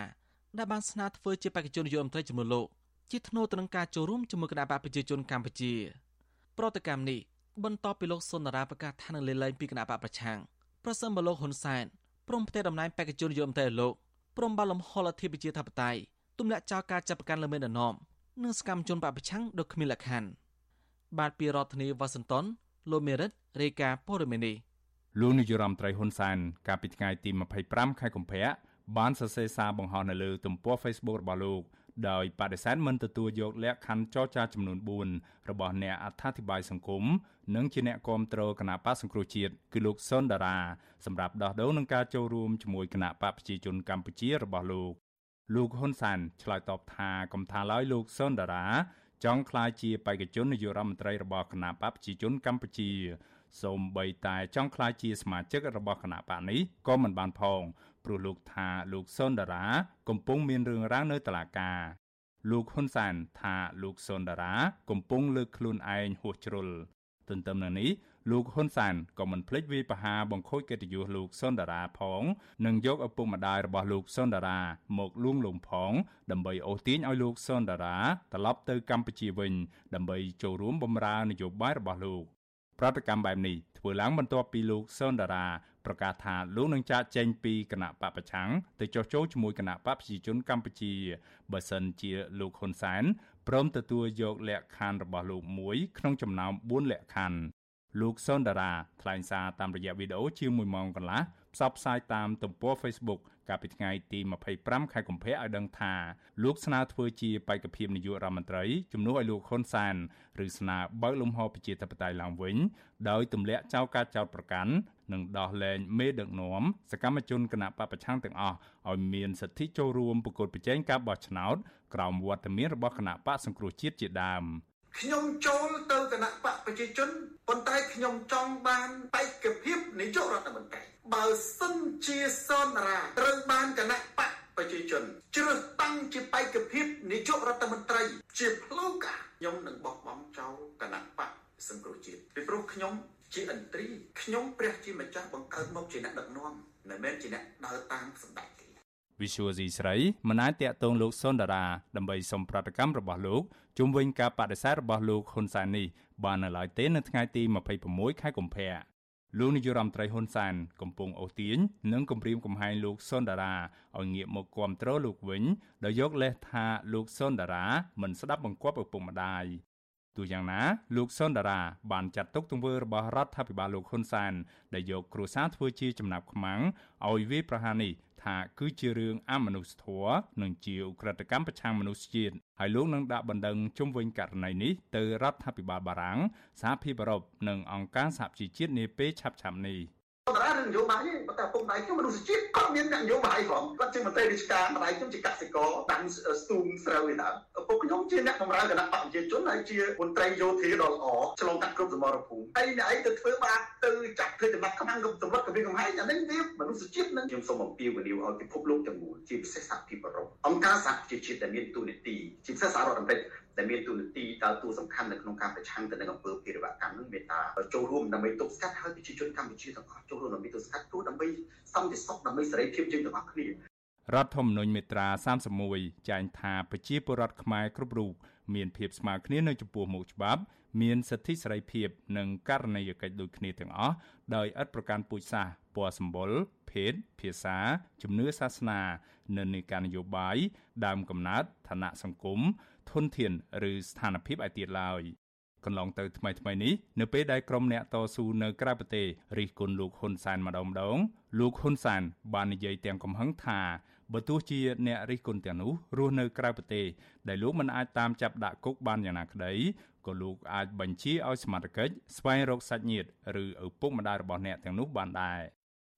ដែលបានស្នើធ្វើជាបេក្ខជននាយករដ្ឋមន្ត្រីចំនួនលោកជាធ្នូទៅនឹងការចូលរួមជាមួយគណៈបកប្រជាជនកម្ពុជា ប្រតិកម្មនេះបន្ទាប់ពីលោកសុនដារាប្រកាសថានឹងលេលែងពីគណៈបកប្រឆាំងប្រសិនបើលោកហ៊ុនសែនព្រមផ្ទេរតំណែងបេក្ខជននាយករដ្ឋមន្ត្រីលោកព្រមបើលំហលអធិបជាធិបតេយ្យទម្លាក់ចោលការចាប់ប្រកាន់លើមេដឹកនាំនិងសកម្មជនបកប្រឆាំងដោយគ្មានលក្ខខណ្ឌបាទពីរដ្ឋធានីវ៉ាស៊ីនតោនលោកមេរិតរាយការណ៍ព័ត៌មាននេះលោកនាយរដ្ឋមន្ត្រីហ៊ុនសែនកាលពីថ្ងៃទី25ខែកុម្ភៈ បានសរសេរសារបង្ហោះនៅលើទំព័រ Facebook របស់លោកដោយបដិសេធមិនទទួលយកលក្ខខណ្ឌចរចាចំនួន4របស់អ្នកអត្ថាធិប្បាយសង្គមនិងជាអ្នកគាំទ្រគណៈបកសង្គ្រោះជាតិគឺលោកសុនដារាសម្រាប់ដោះដូរនឹងការចូលរួមជាមួយគណៈបកប្រជាជនកម្ពុជារបស់លោកលោកហ៊ុនសានឆ្លើយតបថាកំថាឡើយលោកសុនដារាចង់ក្លាយជាបេក្ខជននាយករដ្ឋមន្ត្រីរបស់គណៈបកប្រជាជនកម្ពុជាសូម្បីតែចង់ក្លាយជាសមាជិករបស់គណៈបកនេះក៏មិនបានផង ព្រោះលោកថាលោកសុនដារាកំពុងមានរឿងរ៉ាវនៅតុលាការលោកហ៊ុនសានថាលោកសុនដារាកំពុងលើកខ្លួនឯងហួសជ្រុលទន្ទឹមនឹងនេះលោកហ៊ុនសានក៏មិនភ្លេចវាយប្រហារបង្ខូចកិត្តិយសលោកសុនដារាផងនិងយកឪពុកម្ដាយរបស់លោកសុនដារាមកលួងលោមផងដើម្បីអូសទាញឲ្យលោកសុនដារាត្រឡប់ទៅកម្ពុជាវិញដើម្បីចូលរួមបម្រើនយោបាយរបស់លោកប្រតិកម្មបែបនេះធ្វើឡើងបន្ទាប់ពីលោកសុនដារា ប្រកាសថាលោកនឹងចាកចេញពីគណៈបពប្រឆាំងទៅចុះចូលជាមួយគណៈបកប្រជាជនកម្ពុជាបើសិនជាលោកហ៊ុនសែនព្រមទទួលយកលក្ខខណ្ឌរបស់លោកមួយក្នុងចំណោម4លក្ខខណ្ឌលោកសុនដារាថ្លែងសារតាមរយៈវីដេអូជាង1ម៉ោងកន្លះ ផ្សព្វផ្សាយតាមទំព័រ Facebook កាលពីថ្ងៃទី25ខែកុម្ភៈឲ្យដឹងថាលោកស្នើធ្វើជាបេក្ខភាពនាយករដ្ឋមន្ត្រីជំនួសឲ្យលោកហ៊ុនសានឬស្នើបើកលំហប្រជាធិបតេយ្យឡើងវិញដោយទម្លាក់ចោលការចោទប្រកាន់និងដោះលែងមេដឹកនាំសកម្មជនគណៈបពប្រឆាំងទាំងអស់ឲ្យមានសិទ្ធិចូលរួមប្រកួតប្រជែងការបោះឆ្នោតក្រោមវត្តមានរបស់គណៈបកសង្គ្រោះជាតិជាដើម ខ្ញុំចូលទៅគណៈបកប្រជាជនប៉ុន្តែខ្ញុំចង់បានបេក្ខភាពនាយករដ្ឋមន្ត្រីបើសិនជាសនរាត្រូវបានគណៈបកប្រជាជនជ្រើសតាំងជាបេក្ខភាពនាយករដ្ឋមន្ត្រី ជាផ្លូវការខ្ញុំនឹងបោះបង់ចោលគណៈបកសង្គ្រោះជាតិពីព្រោះខ្ញុំជាឥន្ទ្រីខ្ញុំព្រះជាម្ចាស់បង្កើតមកជាអ្នកដឹកនាំមិនមែនជាអ្នកដើរតាមសម្ដេចទេវិសុវស៊ីស្រីមិនអាចតាក់ទងលោកសុនដារាដើម្បីសុំប្រតិកម្មរបស់លោកជុំវិញការបដិសេធរបស់លោកហ៊ុនសែននេះបាននៅឡើយទេនៅថ្ងៃទី26ខែកុម្ភៈលោកនាយរដ្ឋមន្ត្រីហ៊ុនសែនកំពុងអូសទាញនិងគម្រាមកំហែងលោកសុនដារាឲ្យងាកមកគ្រប់គ្រងលោកវិញដោយយកលេសថាលោកសុនដារាមិនស្ដាប់បង្គាប់ឪពុកម្ដាយទោះយ៉ាងណាលោកសុនដារាបានចាត់ទុកទង្វើរបស់រដ្ឋាភិបាលលោកហ៊ុនសែនដែលយកគ្រួសារធ្វើជាចំណាប់ខ្មាំងឲ្យវាយប្រហារនេះ ថាគឺជារឿងអមនុស្សធម៌និងជាឧក្រិដ្ឋកម្មប្រឆាំងមនុស្សជាតិហើយលោកនឹងដាក់បណ្ដឹងជុំវិញករណីនេះទៅរដ្ឋាភិបាលបារាំងសហភាពអឺរ៉ុបនិងអង្គការសហប្រជាជាតិនាពេលឆាប់ៗនេះ តារារឿងនយោបាយទេប៉ុន្តែពុកដៃខ្ញុំមនុស្សជាតិក៏មានអ្នកនយោបាយផងគាត់ជាមន្ត្រីរាជការម្ដាយខ្ញុំជាកសិករដាំស្ទូងស្រូវឯណាពុកខ្ញុំជាអ្នកបម្រើគណៈបព្វជិជនហើយជាមន្ត្រីយោធាដ៏ល្អឆ្លងកាត់គ្រប់សមរភូមិហើយអ្នកឯងទៅធ្វើបាបទៅចាក់ធ្វើចំណាត់ខ្មាំងកំសម្លឹកកំពីកំហែងអានេះវាមនុស្សជាតិនឹងខ្ញុំសូមអំពាវនាវឲ្យពិភពលោកទាំងមូលជាពិសេសសហភាពអឺរ៉ុបអង្គការសហប្រជាជាតិដែលមានទូនាទីជាពិសេសសហរដ្ឋអាមេរិក ដែលមានទូនាទីដើរតួសំខាន់នៅក្នុងការប្រឆាំងទៅនឹងអំពើភេរវកម្មនឹងមេត្តាចូលរួមដើម្បីទប់ស្កាត់ឲ្យប្រជាជនកម្ពុជាទាំងអស់ចូលរួមដើម្បីទប់ស្កាត់ព្រោះដើម្បីសន្តិសុខដើម្បីសេរីភាពយើងទាំងអស់គ្នារដ្ឋធម្មនុញ្ញមេត្រា31ចែងថាប្រជាពលរដ្ឋខ្មែរគ្រប់រូបមានភាពស្មើគ្នានៅចំពោះមុខច្បាប់មានសិទ្ធិសេរីភាពនិងករណីយកិច្ចដូចគ្នាទាំងអស់ដោយឥតប្រកាន់ពូជសាសន៍ពណ៌សម្បុរភេទភាសា ជំនឿសាសនានិន្នាការនយោបាយដើមកំណើតឋានៈសង្គម ធនធានឬស្ថានភាពឯទៀតឡើយកន្លងទៅថ្មីថ្មីនេះនៅពេលដែលក្រុមអ្នកតស៊ូនៅក្រៅប្រទេសរិះគន់លោកហ៊ុនសែនម្ដងម្ដងលោកហ៊ុនសែនបាននិយាយទាំងកំហឹងថាបើទោះជាអ្នករិះគន់ទាំងនោះរស់នៅក្រៅប្រទេសដែលលោកមិនអាចតាមចាប់ដាក់គុកបានយ៉ាងណាក្តីក៏លោកអាចបញ្ជាឲ្យសមត្ថកិច្ចស្វែងរកសាច់ញាតិឬឪពុកម្ដាយរបស់អ្នកទាំងនោះបានដែរ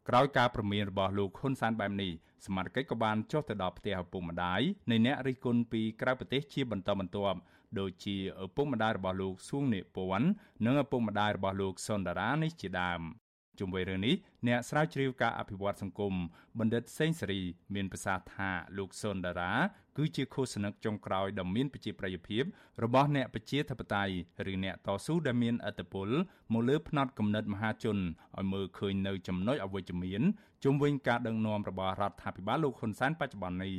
ក្រោយការប្រមានរបស់លោកហ៊ុនសែនបែបនេះសមាជិកក៏បានចុះទៅដល់ផ្ទះឪពុកម្ដាយនៃអ្នករិះគន់ពីក្រៅប្រទេសជាបន្តបន្ទាប់ដូចជាឪពុកម្ដាយរបស់លោកសួងនេពន្ធនិងឪពុកម្ដាយរបស់លោកសុនដារានេះជាដើម ជុំវិញរឿងនេះអ្នកស្រាវជ្រាវការអភិវឌ្ឍសង្គមបណ្ឌិតសេងសេរី មានប្រសាសន៍ថាលោកសុនដារាគឺជាឃោសនិកចុងក្រោយដ៏មានប្រជាប្រិយភាពរបស់អ្នកប្រជាធិបតេយ្យឬអ្នកតស៊ូដែលមានអធិបុលមកលើផ្នត់គំនិតមហាជនឲ្យមើលឃើញនៅចំណុចអវិជ្ជមានជុំវិញការដឹកនាំរបស់រដ្ឋាភិបាលលោកហ៊ុនសែនបច្ចុប្បន្ននេះ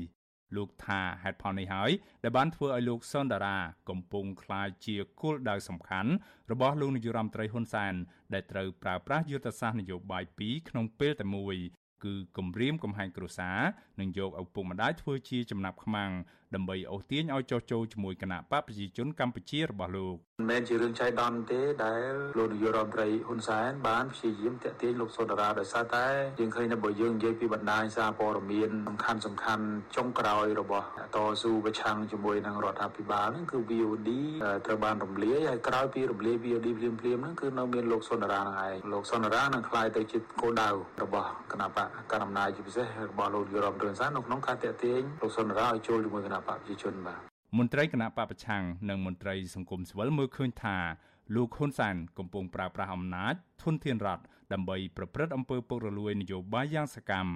លោកថាហេតុផលនេះហើយដែលបានធ្វើឲ្យលោកសុនដារាកំពុងក្លាយជាគោលដៅសំខាន់របស់លោកនាយរដ្ឋមន្ត្រីហ៊ុនសែនដែលត្រូវប្រើប្រាស់យុទ្ធសាស្ត្រនយោបាយពីរក្នុងពេលតែមួយគឺគម្រាមកំហែងគ្រួសារនិងយកឪពុកម្ដាយធ្វើជាចំណាប់ខ្មាំង ដើម្បីអូសទាញឲ្យចុះចូលជាមួយគណៈបកប្រជាជនកម្ពុជារបស់លោកមិនមែនជារឿងចៃដន្យទេដែលលោកនាយករដ្ឋមន្ត្រីហ៊ុនសែនបានព្យាយាមតាក់ទាញលោកសុនដារាដោយសារតែយើងឃើញថាបើយើងនិយាយពីបណ្ដាញសារព័ត៌មានសំខាន់សំខាន់ចុងក្រោយរបស់តស៊ូប្រឆាំងជាមួយនឹងរដ្ឋាភិបាលហ្នឹងគឺ VOD ត្រូវបានរំលាយហើយក្រោយពីរំលាយ VOD ភ្លាមភ្លាមហ្នឹងគឺនៅមានលោកសុនដារាហ្នឹងឯងលោកសុនដារានឹងក្លាយទៅជាគោលដៅរបស់គណៈបកកណ្ដាលអំណាចជាពិសេសរបស់លោកនាយករដ្ឋមន្ត្រីហ៊ុនសែននៅក្នុងការតាក់ទាញលោកសុនដារាឲ្យចូលជាមួយគណៈបកប្រជាជនបាទមន្ត្រីគណៈបពប្រឆាំងនិងមន្ត្រីសង្គមស៊ីវិលមើលឃើញថាលោកហ៊ុនសែនកំពុងប្រើប្រាស់អំណាចធនធានរដ្ឋដើម្បីប្រព្រឹត្តអំពើពុករលួយនយោបាយយ៉ាងសកម្ម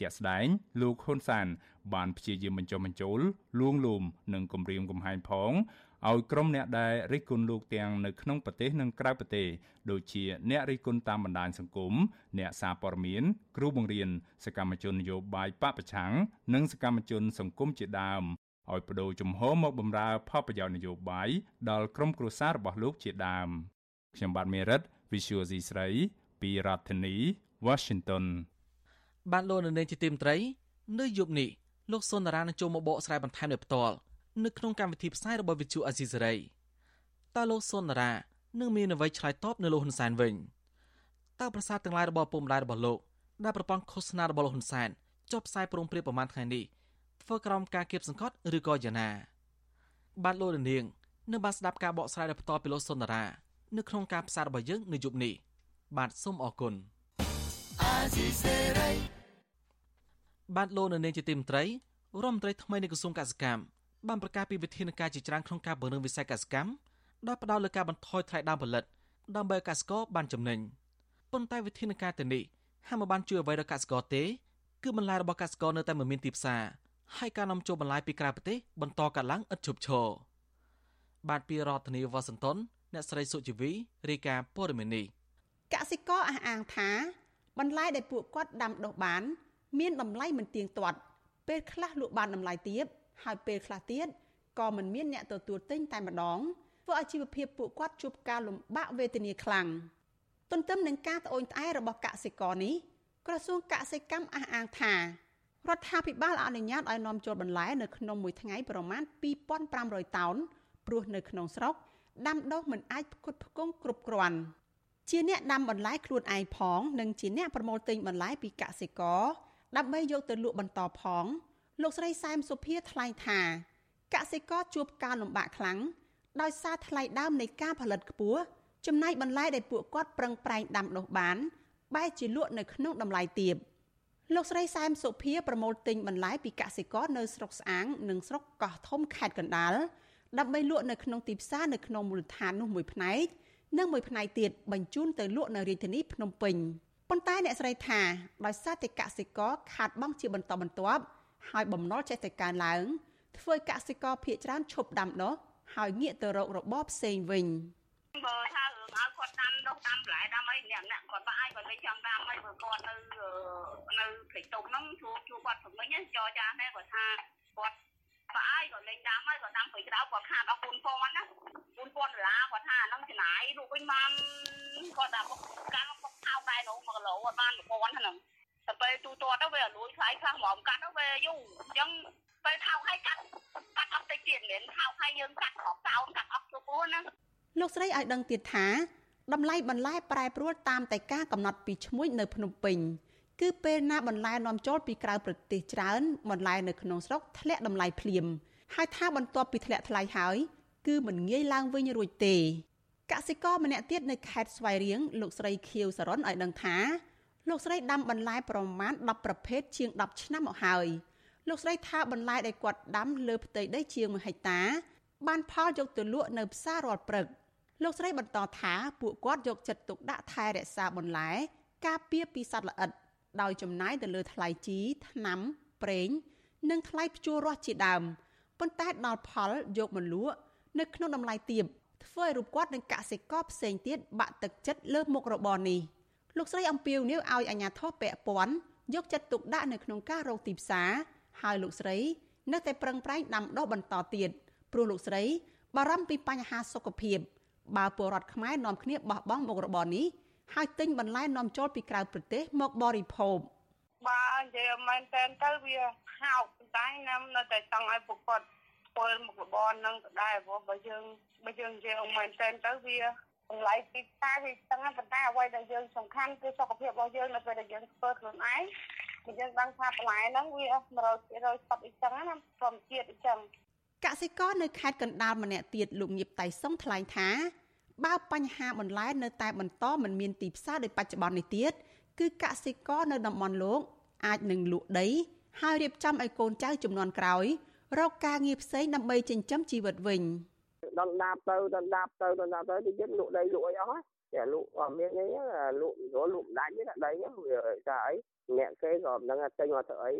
ជាក់ស្ដែងលោកហ៊ុនសែនបានព្យាយាមបញ្ចុះបញ្ចូលលួងលោមនិងគំរាមកំហែងផងឲ្យក្រុមអ្នកដែលរិះគន់លោកទាំងនៅក្នុងប្រទេសនិងក្រៅប្រទេសដូចជាអ្នករិះគន់តាមបណ្ដាញសង្គមអ្នកសារព័ត៌មាន គ្រូបង្រៀនសកម្មជននយោបាយបពប្រឆាំងនិងសកម្មជនសង្គមជាដើម ឲ្យបដូរជំហរមកបម្រើផលប្រយោជន៍នយោបាយដល់ក្រុមគ្រួសាររបស់លោកជាដើមខ្ញុំបាទមេរិត Visual C ស្រីពីរដ្ឋធានី Washington បានលោកនៅនាងជាទីមត្រី នៅយប់នេះលោកសុនដារានឹងចូលមកបកស្រាយបន្ថែមនៅផ្ទាល់នៅក្នុងកម្មវិធីផ្សាយរបស់ Visual Asia សេរីតើលោកសុនដារានឹងមានអ្វីឆ្លើយតបនៅលោកហ៊ុនសែនវិញតើប្រសាទទាំងឡាយរបស់ពុំម្ដាយរបស់លោកដែលប្រព័ន្ធឃោសនារបស់លោកហ៊ុនសែនចុះផ្សាយព្រមព្រៀងប្រមាណថ្ងៃនេះ ធ្វើក្រោមការគៀបសង្កត់ឬក៏យ៉ាងណាបាទលោកនាងនៅបានស្ដាប់ការបកស្រាយរបស់តពីលោកសុនដារានៅក្នុងការផ្សាយរបស់យើងនៅយប់នេះបាទសូមអរគុណបាទលោកនាងជាទីមត្រីរដ្ឋមន្ត្រីថ្មីនៃក្រសួងកសិកម្មបានប្រកាសពីវិធានការជាច្រើនក្នុងការពង្រឹងវិស័យកសិកម្មដោយផ្ដោតលើការបន្ថយថ្លៃដើមផលិត ដើម្បីឲ្យកសិករបានចំណេញប៉ុន្តែវិធានការទៅនេះហាក់មិនបានជួយអ្វីដល់កសិករទេគឺបន្លែរបស់កសិករនៅតែមិនមានទីផ្សារ ហើយការនាំចូលបន្លែពីក្រៅប្រទេសបន្តកើនឡើងឥតឈប់ឈរបាទពីរដ្ឋធានីវ៉ាស៊ីនតោនអ្នកស្រីសុជីវីរាយការណ៍ព័ត៌មាននេះកសិករអះអាងថា បន្លែដែលពួកគាត់ដាំដុះបាន មានតម្លៃមិនទៀងទាត់ ពេលខ្លះលក់បានតម្លៃទាបហើយពេលខ្លះទៀតក៏មិនមានអ្នកទទួលទិញតែម្ដងធ្វើឲ្យជីវភាពពួកគាត់ជួបការលំបាកវេទនាខ្លាំងទន្ទឹមនឹងការត្អូញត្អែររបស់កសិករនេះក្រសួងកសិកម្មអះអាងថា រដ្ឋាភិបាលអនុញ្ញាតឲ្យនាំចូលបន្លែនៅក្នុងមួយថ្ងៃប្រមាណ2500តោនព្រោះនៅក្នុងស្រុកដាំដុះមិនអាចផ្គត់ផ្គង់គ្រប់គ្រាន់ជាអ្នកដាំបន្លែខ្លួនឯងផងនិងជាអ្នកប្រមូលទិញបន្លែពីកសិករដើម្បីយកទៅលក់បន្តផងលោកស្រីសែមសុភាថ្លែងថាកសិករជួបការលំបាកខ្លាំងដោយសារថ្លៃដើមនៃការផលិតខ្ពស់ចំណាយបន្លែដែលពួកគាត់ប្រឹងប្រែងដាំដុះបានបែរជាលក់នៅក្នុងតម្លៃទាប លោកស្រីសែមសុភាប្រមូលទិញបន្លែពីកសិករនៅស្រុកស្អាង និងស្រុកកោះធំខេត្តកណ្ដាលដើម្បីលក់នៅក្នុងទីផ្សារនៅក្នុងមូលដ្ឋាននោះមួយផ្នែកនិងមួយផ្នែកទៀតបញ្ជូនទៅលក់នៅរាជធានីភ្នំពេញប៉ុន្តែអ្នកស្រីថាដោយសារតែកសិករខាតបង់ជាបន្តបន្ទាប់ហើយបំណុលចេះតែកើនឡើង ធ្វើឲ្យកសិករភៀកច្រើនឈប់ដាំដុះហើយងាកទៅរករបរផ្សេងវិញបើថារឿងឲ្យគាត់ ដាំដុះដាំបន្លែដាំអីអ្នកអ្នកគាត់បាក់ឲ្យគាត់មិនចង់ដាំអីបើគាត់នៅនៅព្រៃតុកហ្នឹងជួជួគាត់ព្រមិញចរចាដែរគាត់ថាគាត់បាក់ឲ្យគាត់លេងដាំឲ្យគាត់ដាំព្រៃក្តៅគាត់ខាតអស់4000ណា4000ដុល្លារគាត់ថាហ្នឹងចំណាយរូបវិញបានគាត់ថាកាំងគាត់ថោកដែរនោះ1គីឡូគាត់បាន1000ហ្នឹងតែពេលទូទាត់ទៅវាលួយថ្លៃខ្លះហ្មងកាត់ទៅវាយូរអញ្ចឹងពេលថោកឲ្យកាត់កាត់អត់តិចទៀតមិនថោកឲ្យយើងកាត់អស់សោនកាត់អស់គ្រប់អូនណាលោកស្រីឲ្យដឹងទៀតថា តម្លៃបន្លែប្រែប្រួលតាមតែការកំណត់ពីឈ្មួញនៅភ្នំពេញគឺពេលណាបន្លែនាំចូលពីក្រៅប្រទេសច្រើនបន្លែនៅក្នុងស្រុកធ្លាក់តម្លៃភ្លាមហើយថាបន្ទាប់ពីធ្លាក់ថ្លៃហើយគឺមិនងាយឡើងវិញរួចទេកសិករម្នាក់ទៀតនៅខេត្តស្វាយរៀងលោកស្រីខៀវសរុនឲ្យដឹងថាលោកស្រីដាំបន្លែប្រមាណ10ប្រភេទជាង10ឆ្នាំមកហើយលោកស្រីថាបន្លែដែលគាត់ដាំលើផ្ទៃដីជាង1ហិកតា បានផលយកទៅលក់នៅផ្សាររាល់ព្រឹក លោកស្រីបន្តថាពួកគាត់យកចិត្តទុកដាក់ថែរក្សាបន្លែការពារពីសត្វល្អិត ដោយចំណាយទៅលើថ្លៃជីថ្នាំប្រេង និងថ្លៃភ្ជួររាស់ជាដើមប៉ុន្តែដល់ផលយកមកលក់នៅក្នុងតម្លៃទាបធ្វើឲ្យរូបគាត់និងកសិករផ្សេងទៀតបាក់ទឹកចិត្តលើមុខរបរនេះលោកស្រីអំពីវនីវឲ្យអាជ្ញាធរពាក់ព័ន្ធយកចិត្តទុកដាក់នៅក្នុងការរកទីផ្សារហើយលោកស្រី នៅតែប្រឹងប្រែងដាំដុះបន្តទៀតព្រោះលោកស្រីបារម្ភពីបញ្ហាសុខភាព បើពលរដ្ឋខ្មែរនាំគ្នាបោះបង់មុខរបរនេះហើយទិញបន្លែនាំចូលពីក្រៅប្រទេសមកបរិភោគបាទនិយាយមែនតើទៅវាហោកតែខ្ញុំនៅតែចង់ឲ្យពួកគាត់ធ្វើមុខរបរនឹងដដែលព្រោះបើយើងបើយើងនិយាយអមមែនតើទៅវាតម្លៃទីផ្សារវាស្ទឹងប៉ុន្តែអ្វីដែលយើងសំខាន់គឺសុខភាពរបស់យើងនៅពេលដែលយើងធ្វើខ្លួនឯងគឺយើងដឹងថាបន្លែហ្នឹងវា100%សុទ្ធអីចឹងណាធម្មជាតិអីចឹងកសិករនៅខេត្តកណ្ដាលម្នាក់ទៀតលោកញៀបតៃសុងថ្លែងថា បើបញ្ហាបន្លែនៅតែបន្តមិនមានទីផ្សារដោយបច្ចុប្បន្ននេះទៀតគឺកសិករនៅតំបន់លោកអាចនឹងលក់ដី ហើយរៀបចំឲ្យកូនចៅចំនួនក្រោយរកការងារផ្សេងដើម្បីចិញ្ចឹមជីវិតវិញដណ្ដាបទៅដណ្ដាបទៅដណ្ដាបទៅទីទៀតលក់ដីលក់អីអស់ហើយលក់អត់មានអីលក់រលក់មិនដាច់ទេដីវាថាអីអ្នកគេក៏មិនដឹងថាចេញមកទៅអី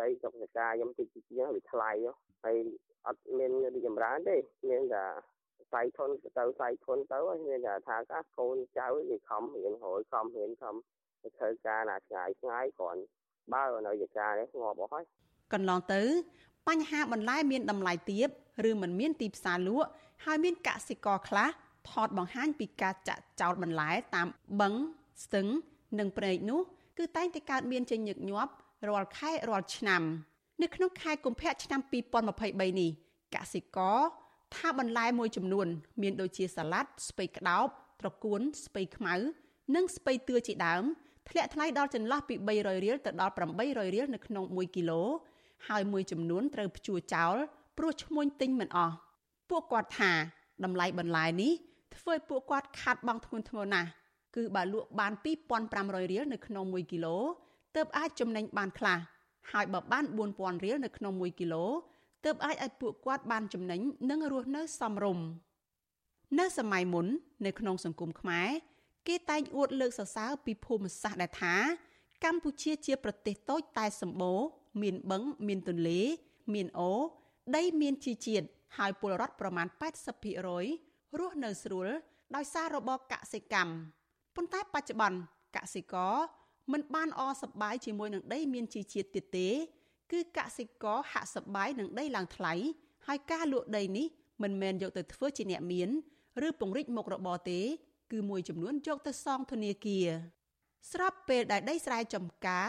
ដីស្រុកសកាខ្ញុំតិចតិចវាថ្លៃហើយអត់មានរីចម្រើនទេមានតែផ្សាយធនទៅផ្សាយធនទៅមានតែថាកាកូនចៅវាខំរៀនរយខំរៀនខំធ្វើការណាឆ្ងាយឆ្ងាយគ្រាន់បើនៅយការនេះងាប់អស់ហើយកន្លងទៅ បញ្ហាបន្លែមានតម្លៃទាបឬមិនមានទីផ្សារលក់ហើយមានកសិករខ្លះថតបង្ហាញពីការចាក់ចោលបន្លែតាមបឹងស្ទឹង និងព្រែកនោះគឺតែងតែកើតមានជាញឹកញាប់រាល់ខែរាល់ឆ្នាំ នៅក្នុងខែកុម្ភៈឆ្នាំ2023នេះកសិករ ថាបន្លែមួយចំនួន មានដូចជាសាឡាត់ស្ពៃក្តោបត្រកួនស្ពៃខ្មៅនិងស្ពៃតឿជាដើមធ្លាក់ថ្លៃដល់ចន្លោះពី300រៀលទៅដល់800រៀលនៅក្នុង1គីឡូហើយមួយចំនួនត្រូវព្យួរចោលព្រោះឈ្មួញទិញមិនអស់ពួកគាត់ថាតម្លៃបន្លែនេះធ្វើឲ្យពួកគាត់ខាត់បង់ធ្ងន់ធ្ងរណាស់គឺបើលក់បាន2500រៀលនៅក្នុង1គីឡូទើបអាចចំណេញបានខ្លះហើយបើបាន4000រៀលនៅក្នុង1គីឡូ ទើបអាចឲ្យពួកគាត់បានចំណេញនិងរស់នៅសមរម្យនៅសម័យមុននៅក្នុងសង្គមខ្មែរគេតែងអួតលើកសរសើរពីភូមិសាស្ត្រដែលថា កម្ពុជាជាប្រទេសតូចតែសម្បូរមានបឹងមានទន្លេ មានអូរដីមានជីជាតិហើយពលរដ្ឋប្រមាណ80%រស់នៅស្រួលដោយសាររបបកសិកម្មប៉ុន្តែបច្ចុប្បន្នកសិករមិនបានអសប្បាយជាមួយនឹងដីមានជីជាតិទៀតទេ គឺកសិករហាក់សប្បាយនឹងដីឡើងថ្លៃហើយការលក់ដីនេះមិនមែនយកទៅធ្វើជាអ្នកមានឬពង្រីកមុខរបរទេ គឺមួយចំនួនយកទៅសងធនាគារស្របពេលដែលដីស្រែចម្ការ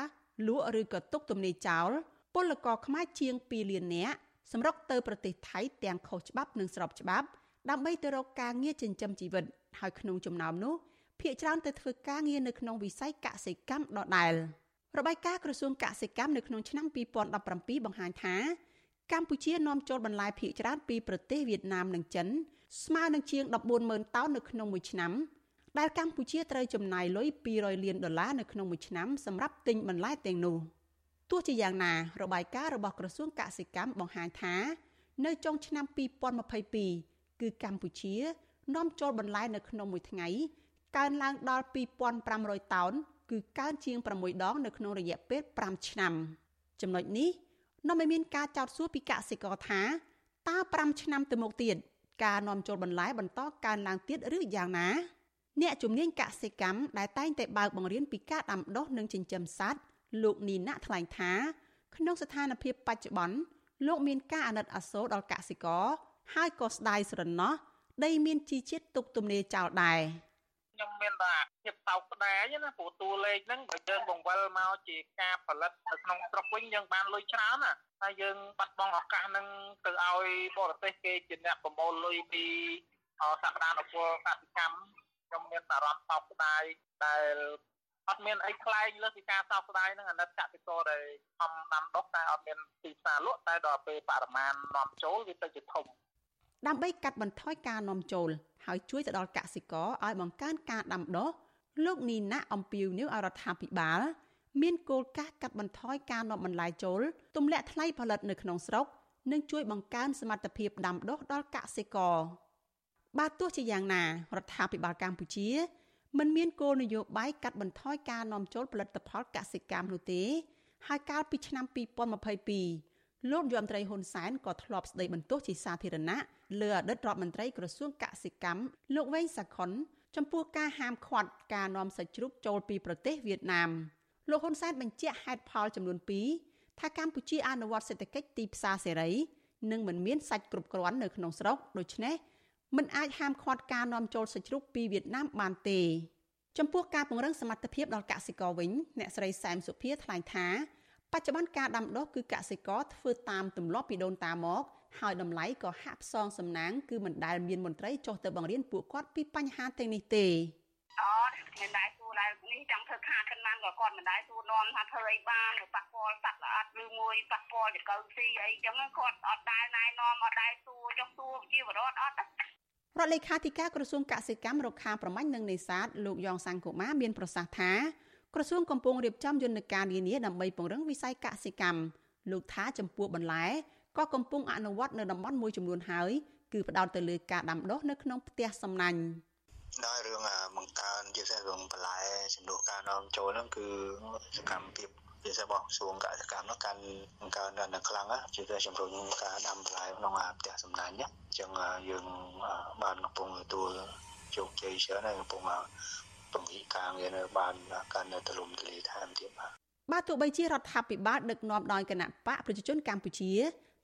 លក់ឬក៏ទុកទំនេរចោលពលករខ្មែរជាង2លាននាក់សម្រុកទៅប្រទេសថៃទាំងខុសច្បាប់និងស្របច្បាប់ ដើម្បីទៅរកការងារចិញ្ចឹមជីវិតហើយក្នុងចំណោមនោះភ្នាក់ច្រើនទៅធ្វើការងារនៅក្នុងវិស័យកសិកម្មដដែល របាយការណ៍ក្រសួងកសិកម្មនៅក្នុងឆ្នាំ2017បង្ហាញថាកម្ពុជានាំចូលបន្លែភាគច្រើនពីប្រទេសវៀតណាមនិងចិន ស្មើនឹងជាង140,000តោននៅក្នុងមួយឆ្នាំដែលកម្ពុជាត្រូវចំណាយលុយ200លានដុល្លារនៅក្នុងមួយឆ្នាំសម្រាប់ទិញបន្លែទាំងនោះទោះជាយ៉ាងណារបាយការណ៍របស់ក្រសួងកសិកម្មបង្ហាញថា នៅចុងឆ្នាំ2022គឺកម្ពុជា នាំចូលបន្លែនៅក្នុងមួយថ្ងៃកើនឡើងដល់2500តោន គឺកើនជាង6ដងនៅក្នុងរយៈពេល5ឆ្នាំចំណុចនេះនាំឲ្យមានការចោទសួរពីកសិករថាតើ5ឆ្នាំទៅមុខទៀតការនាំចូលបន្លែបន្តកើនឡើងទៀតឬយ៉ាងណា អ្នកជំនាញកសិកម្មដែលតែងតែបើកបង្រៀនពីការដាំដុះនិងចិញ្ចឹមសត្វលោកនីណាថ្លែងថា ក្នុងស្ថានភាពបច្ចុប្បន្នលោកមានការអាណិតអាសូរដល់កសិករហើយក៏ស្ដាយស្រណោះដីមានជីជាតិទុកទំនេរចោលដែរខ្ញុំមានតែ ភាពសោកស្ដាយណាព្រោះតួលេខហ្នឹងបើយើងបង្វិលមកជាការផលិតនៅក្នុងស្រុកវិញយើងបានលុយច្រើនណាហើយយើងបាត់បង់ឱកាសហ្នឹងទៅឲ្យបរទេសគេជាអ្នកប្រមូលលុយពីសក្តានុពលកសិកម្មខ្ញុំមានអារម្មណ៍សោកស្ដាយដែលអត់មានអីខ្លែងលើសពីការសោកស្ដាយហ្នឹងអាណិតកសិករដែលខំដាំដុះតែអត់មានទីផ្សារលក់តែដល់ពេលបរិមាណនាំចូលវាទៅជាធំដើម្បីកាត់បន្ថយការនាំចូល ហើយជួយទៅដល់កសិករឲ្យបង្កើនការដាំដុះ លោកនីណាអំពីវនីវអរដ្ឋាភិបាលមានគោលការណ៍កាត់បន្ថយការនាំបន្លែចូលទម្លាក់ថ្លៃផលិតនៅក្នុងស្រុកនិងជួយបង្កើនសមត្ថភាពដាំដុះដល់កសិករបើទោះជាយ៉ាងណារដ្ឋាភិបាលកម្ពុជាមិនមានគោលនយោបាយកាត់បន្ថយការនាំចូលផលិតផលកសិកម្មនោះទេ ហើយកាលពីឆ្នាំ2022លោកយមត្រីហ៊ុនសែនក៏ធ្លាប់ស្ដីបន្ទោសជាសាធារណៈលើអតីតរដ្ឋមន្ត្រីក្រសួងកសិកម្មលោកវែងសាខុន ចំពោះការហាមឃាត់ការនាំសាច់ជ្រូកចូលពីប្រទេសវៀតណាមលោកហ៊ុនសែនបញ្ជាក់ហេតុផលចំនួន2ថាកម្ពុជាអនុវត្តសេដ្ឋកិច្ចទីផ្សារសេរីនិងមិនមានសាច់គ្រប់គ្រាន់នៅក្នុងស្រុកដូច្នេះមិនអាចហាមឃាត់ការនាំចូលសាច់ជ្រូកពីវៀតណាមបានទេចំពោះការពង្រឹងសមត្ថភាពដល់កសិករវិញអ្នកស្រីសែមសុភាថ្លែងថាបច្ចុប្បន្នការដាំដុះគឺកសិករធ្វើតាមទម្លាប់ពីដូនតាមក ហើយតម្លៃក៏ហាក់ផ្សងសំណាងគឺមិនដែលមានមន្ត្រីចុះទៅបង្រៀនពួកគាត់ពីបញ្ហាទាំងនេះទេអូមិនដែរសួរដែរនេះចង់ធ្វើខាតប៉ុន្មានក៏គាត់មិនដែរសួរនាំថាធ្វើអីបានប៉ះពាល់សត្វល្អិតឬមួយប៉ះពាល់ចង្កូវស៊ីអីចឹងគាត់អត់ដែរណែនាំអត់ដែរសួរចុះសួរជាវរដ្ឋអត់រដ្ឋលេខាធិការក្រសួងកសិកម្មរុក្ខាប្រមាញ់និងនេសាទលោកយ៉ងសង្គមាមានប្រសាសន៍ថាក្រសួងកំពុងរៀបចំយន្តការនានាដើម្បីពង្រឹងវិស័យកសិកម្មលោកថាចំពោះបន្លែ ក៏កំពុងអនុវត្តនៅតំបន់មួយចំនួនហើយគឺផ្ដោតទៅលើការដាំដុះនៅក្នុងផ្ទះសំណាញ់ដោយរឿងបង្កើនជាពិសេសរឿងបន្លែចំនួនការនាំចូលហ្នឹងគឺសកម្មភាពជាពិសេសរបស់ក្រសួងកសិកម្មនោះកាន់បង្កើនដល់ខ្លាំងជាពិសេសជំរុញការដាំបន្លែក្នុងផ្ទះសំណាញ់អញ្ចឹងយើងបានកំពុងទទួលជោគជ័យច្រើនហើយកំពុងពង្រីកការងារនៅបានកាន់នៅទូលំទូលាយថែមទៀតបាទបាទទោះបីជារដ្ឋាភិបាលដឹកនាំដោយគណៈបកប្រជាជនកម្ពុជា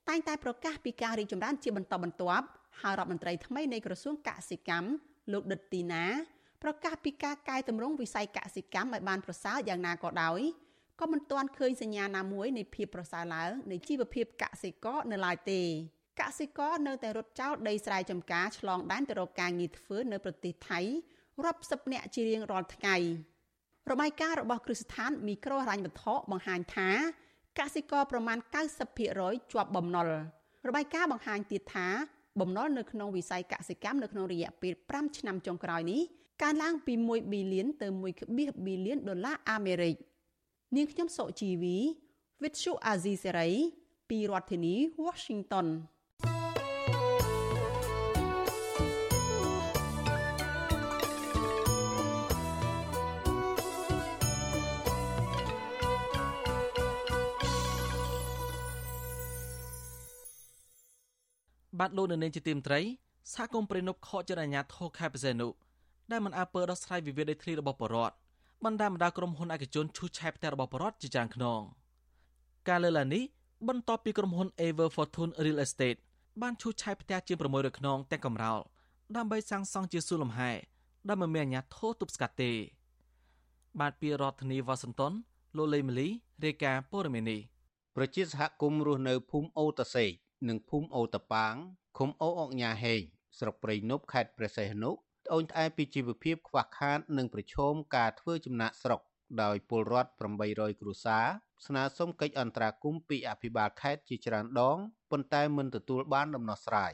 តែងតែប្រកាសពីការរីកចម្រើនជាបន្តបន្ទាប់ហើយរដ្ឋមន្ត្រីថ្មីនៃក្រសួងកសិកម្មលោកដិតទីណាប្រកាសពីការកែតម្រង់វិស័យកសិកម្មឲ្យបានប្រសើរយ៉ាងណាក៏ដោយក៏មិនទាន់ឃើញសញ្ញាណាមួយនៃភាពប្រសើរឡើងនៃជីវភាពកសិករនៅឡើយទេកសិករនៅតែរត់ចោលដីស្រែចម្ការឆ្លងដែនទៅរកការងារធ្វើនៅប្រទេសថៃរាប់សិបនាក់ជារៀងរាល់ថ្ងៃរបាយការណ៍របស់គ្រឹះស្ថានមីក្រូហិរញ្ញវត្ថុបង្ហាញថា កសិករប្រមាណ90%ជាប់បំណុលរបាយការណ៍បង្ហាញទៀតថាបំណុលនៅក្នុងវិស័យកសិកម្មនៅក្នុងរយៈពេល5ឆ្នាំចុងក្រោយនេះកើនឡើងពី1ប៊ីលានទៅ1.2ប៊ីលានដុល្លារអាមេរិកនាងខ្ញុំសុជីវី With Shu Azizi Serai ពីរដ្ឋធានី Washington បាទលោកនៅនាងជាទីមត្រីសហគមន៍ព្រៃនប់ខកចិត្តអាញាធរខេបសេនុដែលមិនអើពើដោះស្រាយវិវាទដីធ្លីរបស់បរដ្ឋបណ្ដាបណ្ដាក្រុមហ៊ុនឯកជនឈូសឆាយផ្ទះរបស់បរដ្ឋជាច្រើនខ្នងការលើកឡើងនេះបន្ទាប់ពីក្រុមហ៊ុន Ever Fortune Real Estate បានឈូសឆាយផ្ទះជាង600ខ្នងទាំងកំរោលដើម្បីសាងសង់ជាសួនលំហែដែលមិនមានអាជ្ញាធរទប់ស្កាត់ទេបាទពីរដ្ឋធានីវ៉ាស៊ីនតោនលោកលេីម៉ាលីរាយការណ៍ព័ត៌មាននេះប្រជាសហគមន៍រស់នៅភូមិអូតាសេក និងភូមិអូតប៉ាងឃុំអូអុកញ៉ាហេងស្រុកព្រៃនប់ខេត្តព្រះសីហនុត្អូញត្អែពីជីវភាពខ្វះខាតនិងប្រឈមការធ្វើចំណាក់ស្រុកដោយពលរដ្ឋ800គ្រួសារស្នើសុំកិច្ចអន្តរាគមន៍ពីអភិបាលខេត្តជាច្រើនដងប៉ុន្តែមិនទទួលបានដំណោះស្រាយ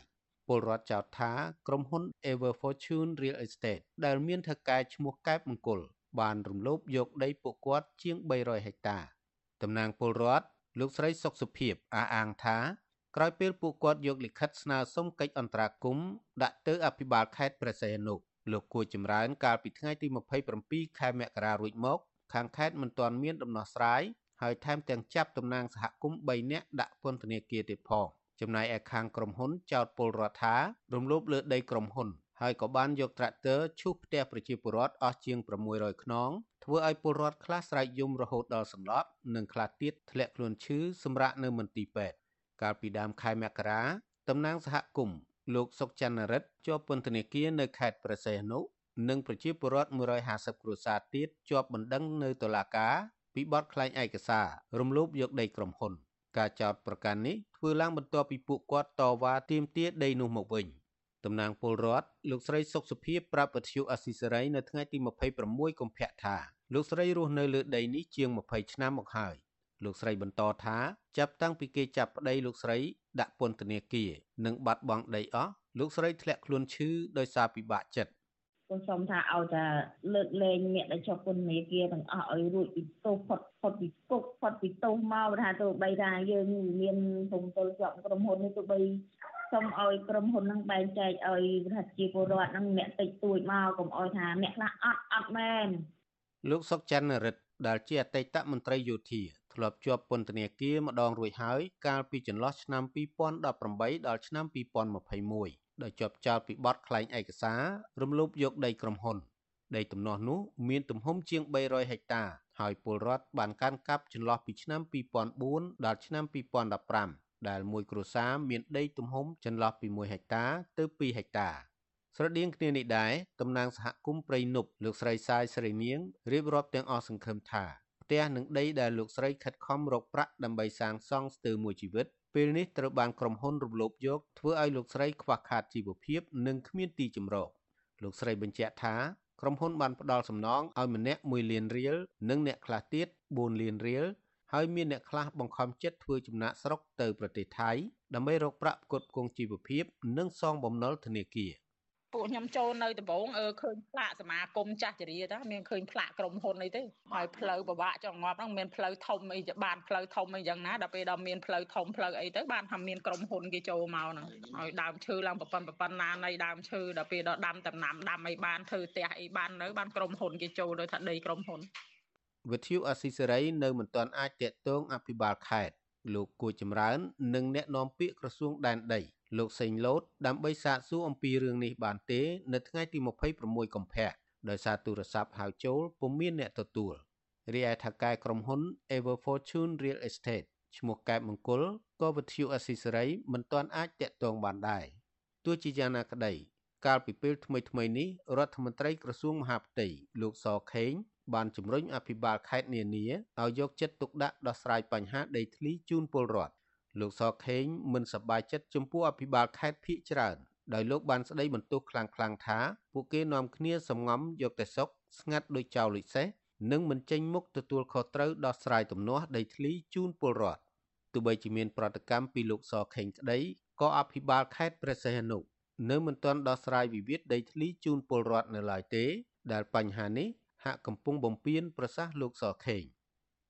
ពលរដ្ឋចោទថាក្រុមហ៊ុន Ever Fortune Real Estate ដែលមានថៅកែឈ្មោះកែបមង្គល បានរំលោភយកដីពួកគាត់ជាង300ហិកតាតំណាងពលរដ្ឋលោកស្រីសុកសុភីបអះអាងថា ក្រោយពេលពួកគាត់យកលិខិតស្នើសុំកិច្ចអន្តរាគមន៍ដាក់ទៅអភិបាលខេត្តព្រះសីហនុលោកគួចចម្រើនកាលពីថ្ងៃទី27ខែមករារួចមក ខាងខេត្តមិនទាន់មានដំណោះស្រាយហើយថែមទាំងចាប់តំណាងសហគមន៍3នាក់ដាក់ពន្ធនាគារទៀតផងចំណែកឯខាងក្រុមហ៊ុនចោតពលរដ្ឋថារំលោភលើដីក្រុមហ៊ុន ហើយក៏បានយកត្រាក់ទ័រឈូសផ្ទះប្រជាពលរដ្ឋអស់ជាង600ខ្នងធ្វើឲ្យពលរដ្ឋខ្លះស្រែកយំរហូតដល់សន្លប់និងខ្លះទៀតធ្លាក់ខ្លួនឈឺសម្រាកនៅមន្ទីរពេទ្យ កាលពីដើមខែមករាតំណាងសហគមន៍លោកសុកច័ន្ទរិទ្ធជាប់ពន្ធនាគារនៅខេត្តព្រះសីហនុនិងប្រជាពលរដ្ឋ150គ្រួសារទៀតជាប់បណ្ដឹងនៅតុលាការពីបទក្លែងឯកសាររំលោភយកដីក្រុមហ៊ុន ការចោទប្រកាន់នេះធ្វើឡើងបន្ទាប់ពីពួកគាត់តវ៉ាទាមទារដីនោះមកវិញតំណាងពលរដ្ឋលោកស្រីសុកសុភាប្រាប់វិទ្យុអស៊ីសេរីនៅថ្ងៃទី26កុម្ភៈថាលោកស្រីរស់នៅលើដីនេះជាង20ឆ្នាំមកហើយ លោកស្រីបន្តថាចាប់តាំងពីគេចាប់ប្តីលោកស្រីដាក់ពន្ធនាគារនិងបាត់បង់ដីអស់លោកស្រីធ្លាក់ខ្លួនឈឺដោយសារពិបាកចិត្តខ្ញុំសុំថាឲ្យតែលើកលែងអ្នកដែលជាប់ពន្ធនាគារទាំងអស់ឲ្យរួចពីទោសផុតផុតពីគុកផុតពីទោសមកថាទោះបីថាយើងមានភូមិទល់ជាប់ក្រុមហ៊ុននេះទោះបីសូមឲ្យក្រុមហ៊ុនហ្នឹងបែងចែកឲ្យប្រជាពលរដ្ឋហ្នឹងអ្នកតិចតួចមកកុំឲ្យថាអ្នកខ្លះអត់អត់មែនលោកសុកច័ន្ទរិទ្ធដែលជាអតីតមន្ត្រីយោធា ធ្លាប់ជាប់ពន្ធនាគារម្ដងរួចហើយកាលពីចន្លោះឆ្នាំ2018ដល់ឆ្នាំ2021ដោយជាប់ចោទពីបទក្លែងឯកសាររំលោភយកដីក្រុមហ៊ុនដីទំនាស់នោះមានទំហំជាង300ហិកតាហើយពលរដ្ឋបានកាន់កាប់ចន្លោះពីឆ្នាំ2004ដល់ឆ្នាំ2015ដែលមួយគ្រួសារមានដីទំហំចន្លោះពី1ហិកតាទៅ2ហិកតាស្រដៀងគ្នានេះដែរតំណាងសហគមន៍ព្រៃនប់លោកស្រីសាយស្រីនាងរៀបរាប់ទាំងអស់សង្ឃឹមថាផ្ទះនិងដីដែលលោកស្រីខិតខំរកប្រាក់ដើម្បីសាងសង់ស្ទើរមួយជីវិតពេលនេះត្រូវបានក្រុមហ៊ុនរំលោភយកធ្វើឲ្យលោកស្រីខ្វះខាតជីវភាពនិងគ្មានទីជម្រកលោកស្រីបញ្ជាក់ថាក្រុមហ៊ុនបានផ្ដល់សំណងឲ្យម្នាក់1លានរៀលនិងអ្នកខ្លះទៀត4លានរៀលហើយមានអ្នកខ្លះបង្ខំចិត្តធ្វើចំណាក់ស្រុកទៅប្រទេសថៃដើម្បីរកប្រាក់ផ្គត់ផ្គង់ជីវភាពនិងសងបំណុលធនាគារ ពួកខ្ញុំចូលនៅដំបងអឺឃើញផ្លាកសមាគមចាស់ចរិយាតាមានឃើញផ្លាកក្រុមហ៊ុនអីទេហើយផ្លូវពិបាកចង់ងាប់ហ្នឹងមានផ្លូវធំអីបានផ្លូវធំអីយ៉ាងណាដល់ពេលដល់មានផ្លូវធំផ្លូវអីទៅបានថាមានក្រុមហ៊ុនគេចូលមកហ្នឹងហើយដើមឈើឡើងប្រប៉ុណ្ណប្រប៉ុណ្ណានៃដើមឈើដល់ពេលដល់ដាំដំណាំដាំអីបានធ្វើផ្ទះអីបាននៅបានក្រុមហ៊ុនគេចូលដោយថាដីក្រុមហ៊ុនវិទ្យុអស៊ីសេរីនៅមិនទាន់អាចតាក់ទងអភិបាលខេត្តលោកគួចចម្រើន និងអ្នកនាំពាក្យក្រសួងដែនដី លោកសេងលូតដើម្បីសាកសួរអំពីរឿងនេះបានទេ នៅថ្ងៃទី26កុម្ភៈដោយសារទូរស័ព្ទហៅចូលពុំមានអ្នកទទួលរីឯថៅកែក្រុមហ៊ុន Ever Fortune Real Estate ឈ្មោះកែបមង្គលក៏វិទ្យុអស៊ីសេរីមិនទាន់អាចតាក់ទងបានដែរទោះជាយ៉ាងណាក្តីកាលពីពេលថ្មីៗនេះរដ្ឋមន្ត្រីក្រសួងមហាផ្ទៃលោកសខេងបានជំរុញអភិបាលខេត្តនានាឲ្យយកចិត្តទុកដាក់ដោះស្រាយបញ្ហាដីធ្លីជូនពលរដ្ឋ លោកសខេងមិនសប្បាយចិត្តចំពោះអភិបាលខេត្តភៀកច្រើនដោយលោកបានស្ដីបន្ទោសខ្លាំងៗថាពួកគេនាំគ្នាសំងំយកតែសុកស្ងាត់ដោយចៅលិចសេះនិងមិនចេញមុខទទួលខុសត្រូវដោះស្រាយទំនាស់ដីធ្លីជូនពលរដ្ឋទោះបីជាមានប្រតិកម្មពីលោកសខេងក្តីក៏អភិបាលខេត្តព្រះសីហនុនៅមិនទាន់ដោះស្រាយវិវាទដីធ្លីជូនពលរដ្ឋនៅឡើយទេ ដែលបញ្ហានេះហាក់កំពុងបំពេញប្រសាសន៍លោកសខេង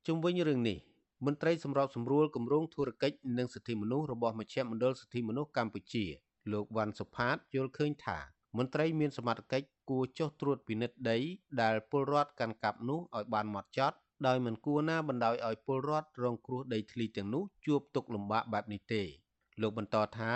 ជុំវិញរឿងនេះ មន្ត្រីសម្របសម្រួលគម្រោងធុរកិច្ចនិងសិទ្ធិមនុស្សរបស់មជ្ឈមណ្ឌលសិទ្ធិមនុស្សកម្ពុជាលោកវ៉ាន់សុផាតយល់ឃើញថាមន្ត្រីមានសមត្ថកិច្ចគួរចុះត្រួតពិនិត្យដីដែលពលរដ្ឋកាន់កាប់នោះឲ្យបានហ្មត់ចត់ដោយមិនគួរណាបណ្ដោយឲ្យពលរដ្ឋរងគ្រោះដីធ្លីទាំងនោះជួបទុក្ខលំបាកបែបនេះទេលោកបន្តថា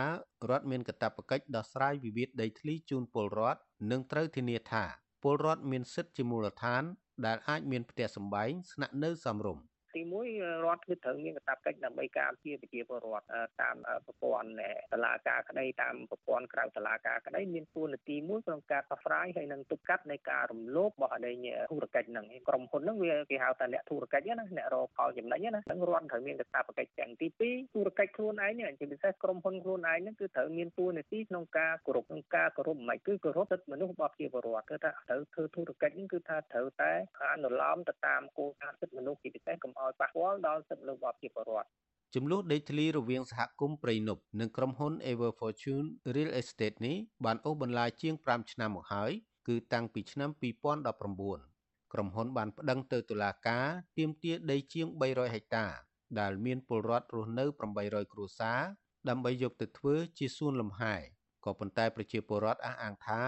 រដ្ឋមានកាតព្វកិច្ចដោះស្រាយវិវាទដីធ្លីជូនពលរដ្ឋនិងត្រូវធានាថាពលរដ្ឋមានសិទ្ធិជាមូលដ្ឋានដែលអាចមានផ្ទះសម្បែងស្នាក់នៅសមរម្យ ទី1រដ្ឋគឺត្រូវមានកាតព្វកិច្ចដើម្បីការពារប្រជាពលរដ្ឋតាមប្រព័ន្ធតឡាការក្តីតាមប្រព័ន្ធក្រៅតឡាការក្តីមានតួនាទីមួយក្នុងការដោះស្រាយហើយនឹងទប់កាត់នៃការរំលោភរបស់អីធុរកិច្ចហ្នឹងក្រុមហ៊ុនហ្នឹងវាគេហៅថាអ្នកធុរកិច្ចណាអ្នករកផលចំណេញណាហ្នឹងរដ្ឋត្រូវមានកាតព្វកិច្ចទាំងទី2ធុរកិច្ចខ្លួនឯងនេះជាពិសេសក្រុមហ៊ុនខ្លួនឯងហ្នឹងគឺត្រូវមានតួនាទីក្នុងការគោរពក្នុងការគោរពមិនគឺគោរពសិទ្ធិមនុស្សរបស់ប្រជាពលរដ្ឋគឺថាត្រូវធ្វើធុរកិច្ចហ្នឹងគឺថាត្រូវតែអនុលោមទៅតាមគោលការណ៍សិទ្ធិមនុស្សជាពិសេសកុំឲ្យប៉ះពាល់ដល់សិទ្ធិរបស់ប្រជាពលរដ្ឋចំនួនដីធ្លីរវាងសហគមន៍ព្រៃនប់និងក្រុមហ៊ុន Ever Fortune Real Estate នេះបានអូសបន្លាយជាង5ឆ្នាំមកហើយគឺតាំងពីឆ្នាំ2019ក្រុមហ៊ុនបានប្តឹងទៅតុលាការទាមទារដីជាង300ហិកតា ដែលមានពលរដ្ឋរស់នៅ800គ្រួសារដើម្បីយកទៅធ្វើជាសួនលំហែក៏ប៉ុន្តែប្រជាពលរដ្ឋអះអាងថា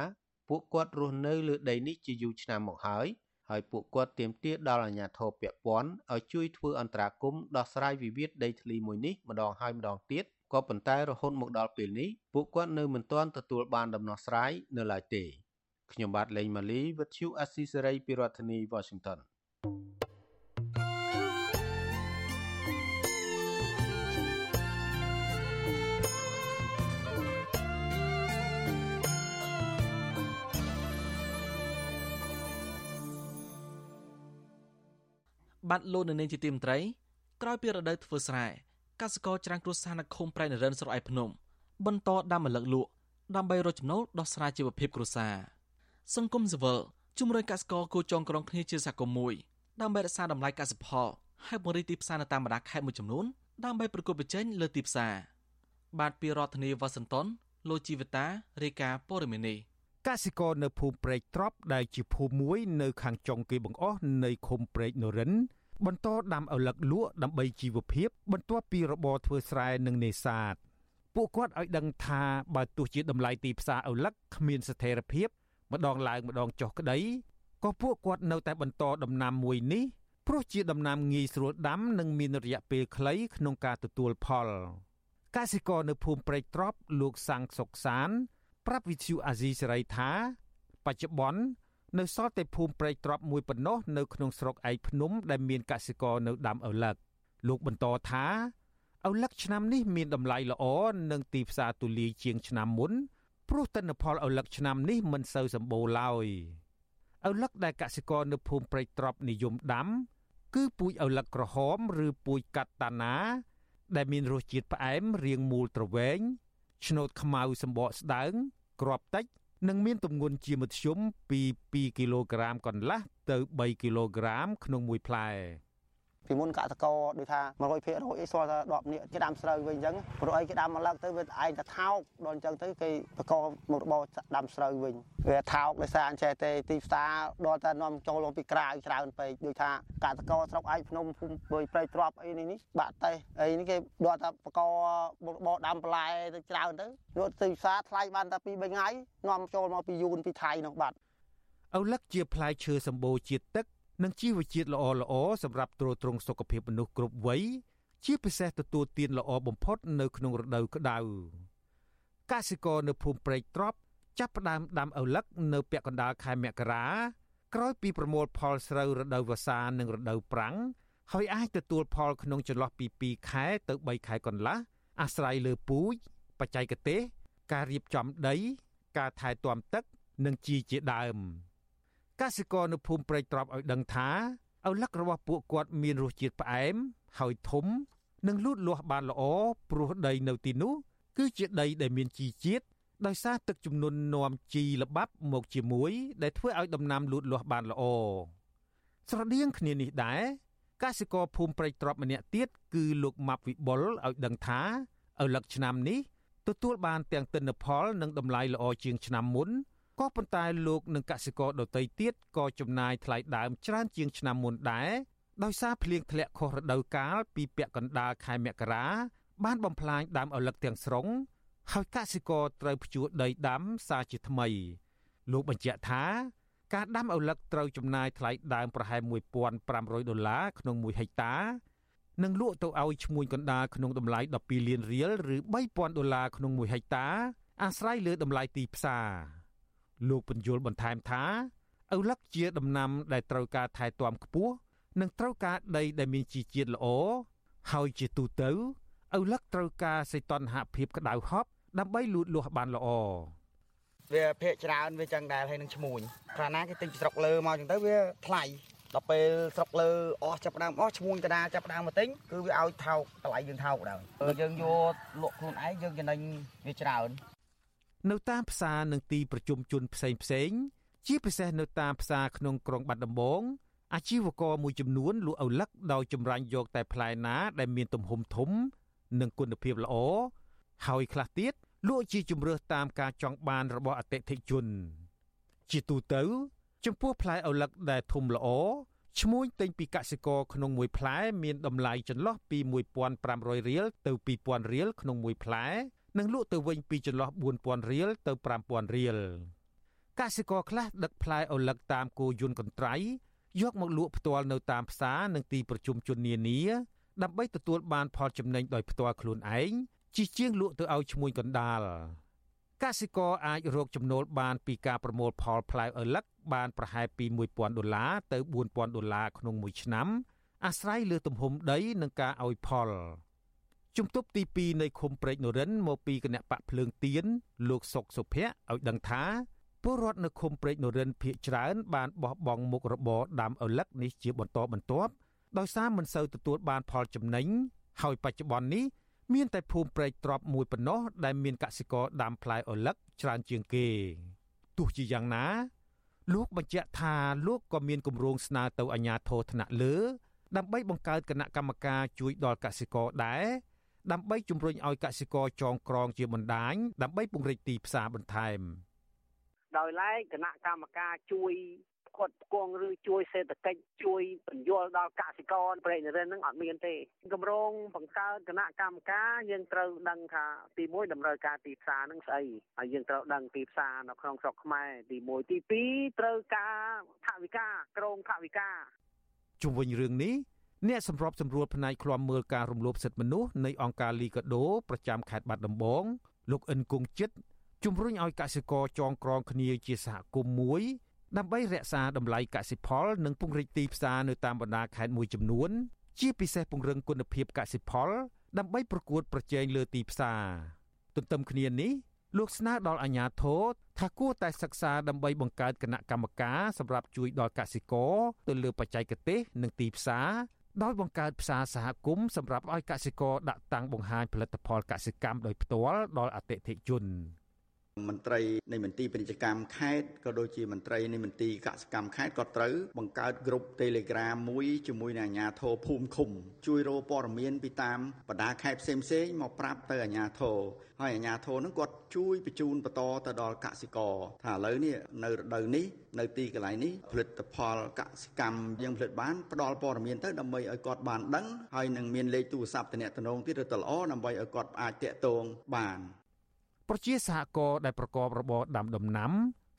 ពួកគាត់រស់នៅលើដីនេះជាយូរឆ្នាំមកហើយ ហើយពួកគាត់ទាមទារដល់អាជ្ញាធរពាក់ព័ន្ធឲ្យជួយធ្វើអន្តរាគមន៍ដោះស្រាយវិវាទដីធ្លីមួយនេះម្ដងហើយម្ដងទៀតក៏ប៉ុន្តែរហូតមកដល់ពេលនេះពួកគាត់នៅមិនទាន់ទទួលបានដំណោះស្រាយនៅឡើយទេខ្ញុំបាទលេងម៉ាលីវិទ្យុអេស៊ីសេរីពីរដ្ឋធានី Washington បាត់លោកនៅនាងជាទីមត្រីក្រោយពីរដូវធ្វើស្រែកសិករច្រាំងគ្រួសារនៅឃុំប្រៃនរិនស្រុកឯភ្នំបន្តដាំម្លឹកលក់ដើម្បីរកចំណូលដោះស្រាយជីវភាពគ្រួសារសង្គមស៊ីវិលជំរុញកសិករគួរចងក្រងគ្នាជាសហគមន៍មួយដើម្បីរក្សាតម្លៃកសិផលហើយពង្រីកទីផ្សារនៅតាមបណ្ដាខេត្តមួយចំនួនដើម្បីប្រកួតប្រជែងលើទីផ្សារបាទពីរដ្ឋធានីវ៉ាស៊ីនតោនលោកជីវតារាយការណ៍ព័ត៌មាននេះកសិករនៅភូមិព្រែកត្រប់ដែលជាភូមិមួយនៅខាងចុងគេបង្អស់នៃឃុំព្រែកនរិន បន្តដាំឪឡឹកលក់ដើម្បីជីវភាព បន្ទាប់ពីរបរធ្វើស្រែនិងនេសាទពួកគាត់ឲ្យដឹងថាបើទោះជាតម្លៃទីផ្សារឪឡឹកគ្មានស្ថិរភាព ម្ដងឡើងម្ដងចុះក្តីក៏ពួកគាត់នៅតែបន្តដំណាំមួយនេះព្រោះជាដំណាំងាយស្រួលដាំនិងមានរយៈពេលខ្លីក្នុងការទទួលផលកសិករនៅភូមិព្រែកត្រប់លោកសាំងសុកសាន ប្រាប់វិទ្យុអាស៊ីសេរីថា បច្ចុប្បន្ន នៅសល់តែភូមិព្រៃទ្របមួយប៉ុណ្ណោះនៅក្នុងស្រុកឯកភ្នំដែលមានកសិករនៅដាំឪឡឹកលោកបន្តថាឪឡឹកឆ្នាំនេះមានតម្លៃល្អនិងទីផ្សារទូលាយជាងឆ្នាំមុនព្រោះទិន្នផលឪឡឹកឆ្នាំនេះមិនសូវសម្បូរឡើយឪឡឹកដែលកសិករនៅភូមិព្រៃទ្របនិយមដាំ គឺពូជឪឡឹកក្រហមឬពូជកាត់តាណា ដែលមានរសជាតិផ្អែមរាងមូលទ្រវែងឆ្នោតខ្មៅសម្បកស្ដើងក្របតិច និងមានទម្ងន់ជាមធ្យមពី2គីឡូក្រាមកន្លះទៅ3គីឡូក្រាមក្នុងមួយផ្លែ។ ពីមុនកសិករដូចថា100%អីស្គាល់ថា10នាក់គេដាំស្រូវវិញអញ្ចឹងព្រោះអីគេដាំមកលើកទៅវាឯងតែថោកដល់អញ្ចឹងទៅគេបកមុខរបរដាំស្រូវវិញវាថោកដោយសារអញ្ចេះទេទីផ្សារដល់តែនាំចូលពីក្រៅច្រើនពេកដូចថាកសិករស្រុកឯកភ្នំភូមិព្រៃព្រៃទ្របអីនេះនេះបាក់តេះអីនេះគេដល់តែបកមុខរបរដាំបន្លែទៅច្រើនទៅលក់ទីផ្សារថ្លៃបានតែ2 3ថ្ងៃនាំចូលមកពីយូនពីថៃនោះបាត់ឪលឹកជាផ្លែឈើសម្បូរជាតិទឹក និងជីវជាតិល្អល្អសម្រាប់ទ្រទ្រង់សុខភាពមនុស្សគ្រប់វ័យជាពិសេសទទួលទានល្អបំផុតនៅក្នុងរដូវក្តៅកសិករនៅភូមិព្រែកត្រប់ចាប់ផ្ដើមដាំឪឡឹកនៅពាក់កណ្ដាលខែមករាក្រោយពីប្រមូលផលស្រូវរដូវវស្សានិងរដូវប្រាំងហើយអាចទទួលផលក្នុងចន្លោះពី2ខែទៅ3ខែកន្លះអាស្រ័យលើពូជបច្ចេកទេស ការរៀបចំដី ការថែទាំទឹក និងជីជាដើម។ កសិករនៅភូមិព្រែកត្រប់ឲ្យដឹងថាឪឡឹករបស់ពួកគាត់មានរសជាតិផ្អែមហើយធំនិងលូតលាស់បានល្អព្រោះដីនៅទីនោះគឺជាដីដែលមានជីជាតិដោយសារទឹកជំនន់នាំជីល្បាប់មកជាមួយ ដែលធ្វើឲ្យដំណាំលូតលាស់បានល្អស្រដៀងគ្នានេះដែរកសិករភូមិព្រែកត្រប់ម្នាក់ទៀតគឺលោកម៉ាប់វិបុលឲ្យដឹងថាឪឡឹកឆ្នាំនេះទទួលបានទាំងទិន្នផលនិងតម្លៃល្អជាងឆ្នាំមុន ក៏ប៉ុន្តែលោកនិងកសិករដទៃទៀតក៏ចំណាយថ្លៃដើមច្រើនជាងឆ្នាំមុនដែរដោយសារភ្លៀងធ្លាក់ខុសរដូវកាលពីពាក់កណ្ដាលខែមករាបានបំផ្លាញដើមឪឡឹកទាំងស្រុង ហើយកសិករត្រូវភ្ជួរដីដាំសារជាថ្មី លោកបញ្ជាក់ថា ការដាំឪឡឹកត្រូវចំណាយថ្លៃដើមប្រហែល1500ដុល្លារក្នុង1ហិកតានិងលក់ទៅឲ្យឈ្មួញកណ្ដាលក្នុងតម្លៃ12លានរៀលឬ3000ដុល្លារក្នុង1ហិកតាអាស្រ័យលើតម្លៃទីផ្សារ លោកបញ្យលបន្ថែមថាឪឡឹកជាដំណាំដែលត្រូវការថែទាំខ្ពស់និងត្រូវការដីដែលមានជីជាតិល្អហើយជាទូទៅឪឡឹកត្រូវការសីតុណ្ហភាពក្តៅហប់ដើម្បីលូតលាស់បានល្អវាភាកច្រើនវាចឹងដែរហើយនឹងឈ្មួញគ្រាណាគេទិញស្រុកលើមកចឹងទៅវាថ្លៃដល់ពេលស្រុកលើអស់ចាប់ដើមអស់ឈ្មួញតាចាប់ដើមមកទិញគឺវាឲ្យថោកតម្លៃយើងថោកដែរយើងយកលក់ខ្លួនឯងយើងចំណេញវាច្រើន នៅតាមផ្សារនិងទីប្រជុំជនផ្សេងផ្សេងជាពិសេសនៅតាមផ្សារក្នុងក្រុងបាត់ដំបងអាជីវករមួយចំនួនលក់ឪឡឹកដោយចម្រាញ់យកតែផ្លែណាដែលមានទំហំធំ និងគុណភាពល្អហើយខ្លះទៀតលក់ជាជំរើសតាមការចង់បានរបស់អតិថិជន ជាទូទៅ ចំពោះផ្លែឪឡឹកដែលធំល្អឈ្មួញទិញពីកសិករក្នុងមួយផ្លែ មានតម្លៃចន្លោះពី1500រៀលទៅ2000រៀលក្នុងមួយផ្លែ និងលក់ទៅវិញពីចន្លោះ4000រៀលទៅ5000រៀលកសិករខ្លះដឹកផ្លែឪឡឹកតាមគោយន្តកន្ត្រៃយកមកលក់ផ្ទាល់នៅតាមផ្សារនិងទីប្រជុំជននានាដើម្បីទទួលបានផលចំណេញដោយផ្ទាល់ខ្លួនឯងជាជាងលក់ទៅឲ្យឈ្មួញកណ្ដាលកសិករអាចរកចំណូលបានពីការប្រមូលផលផ្លែឪឡឹកបានប្រហែលពី1000ដុល្លារទៅ4000ដុល្លារក្នុងមួយឆ្នាំអាស្រ័យលើទំហំដីនិងការឲ្យផល ជំទប់ទី2នៃឃុំព្រែកនរិនមកពីគណៈបកភ្លើងទៀនលោកសុកសុភ័ក្រឲ្យដឹងថាពលរដ្ឋនៅឃុំព្រែកនរិនភៀកច្រើនបានបោះបង់មុខរបរដាំឪឡឹកនេះជាបន្តបន្ទាប់ដោយសារមិនសូវទទួលបានផលចំណេញហើយបច្ចុប្បន្ននេះមានតែភូមិព្រែកទ្របមួយប៉ុណ្ណោះដែលមានកសិករដាំផ្លែឪឡឹកច្រើនជាងគេទោះជាយ៉ាងណា លោកបញ្ជាក់ថាលោកក៏មានគម្រោងស្នើទៅអាជ្ញាធរថ្នាក់លើ ដើម្បីបង្កើតគណៈកម្មការជួយដល់កសិករដែរ ដើម្បីជំរុញឲ្យកសិករចងក្រងជាបណ្ដាញដើម្បីពង្រីកទីផ្សារបន្ថែមដោយឡែកគណៈកម្មការជួយគាត់គង់ឬជួយសេដ្ឋកិច្ចជួយបញ្យល់ដល់កសិករប្រេងរិនហ្នឹងអត់មានទេគម្រោងបង្កើតគណៈកម្មការយើងត្រូវដឹងថាទី1តម្រូវការទីផ្សារហ្នឹងស្អីហើយយើងត្រូវដឹងទីផ្សារនៅក្នុងស្រុកខ្មែរទី1ទី2ត្រូវការថវិកាក្រមថវិកាជុំវិញរឿងនេះ អ្នកសម្របសម្រួលផ្នែកឃ្លាំមើលការរំលោភសិទ្ធិមនុស្សនៃអង្គការលីកាដូប្រចាំខេត្តបាត់ដំបងលោកអិនគង់ចិត្តជំរុញឲ្យកសិករចងក្រងគ្នាជាសហគមន៍មួយដើម្បីរក្សាតម្លៃកសិផល និងពង្រីកទីផ្សារនៅតាមបណ្ដាខេត្តមួយចំនួន ជាពិសេសពង្រឹងគុណភាពកសិផល ដើម្បីប្រកួតប្រជែងលើទីផ្សារទន្ទឹមគ្នានេះលោកស្នើដល់អាជ្ញាធរថាគួរតែសិក្សាដើម្បីបង្កើតគណៈកម្មការសម្រាប់ជួយដល់កសិករទៅលើបច្ចេកទេស និងទីផ្សារ ដោយបង្កើតផ្សារសហគមន៍សម្រាប់ឲ្យកសិករដាក់តាំងបង្ហាញផលិតផលកសិកម្មដោយផ្ទាល់ដល់អតិថិជន។ មន្ត្រីនៃមន្ទីរពាណិជ្ជកម្មខេត្តក៏ដូចជាមន្ត្រីនៃមន្ទីរកសិកម្មខេត្តក៏ត្រូវបង្កើតក្រុម Telegram មួយជាមួយនឹងអាជ្ញាធរភូមិឃុំជួយរកព័ត៌មានពីតាមបណ្ដាខេត្តផ្សេងផ្សេងមកប្រាប់ទៅអាជ្ញាធរហើយអាជ្ញាធរនឹងគាត់ជួយបញ្ជូនបន្តទៅដល់កសិករថាឥឡូវនេះនៅរដូវនេះនៅទីកន្លែងនេះផលិតផលកសិកម្មយើងផលិតបានផ្ដល់ព័ត៌មានទៅដើម្បីឲ្យគាត់បានដឹងហើយនឹងមានលេខទូរស័ព្ទតំណតំណងទៀតទៅល្អដើម្បីឲ្យគាត់អាចតាក់ទងបាន ប្រជាសហគមន៍ដែលប្រកបរបរដាំដំណាំ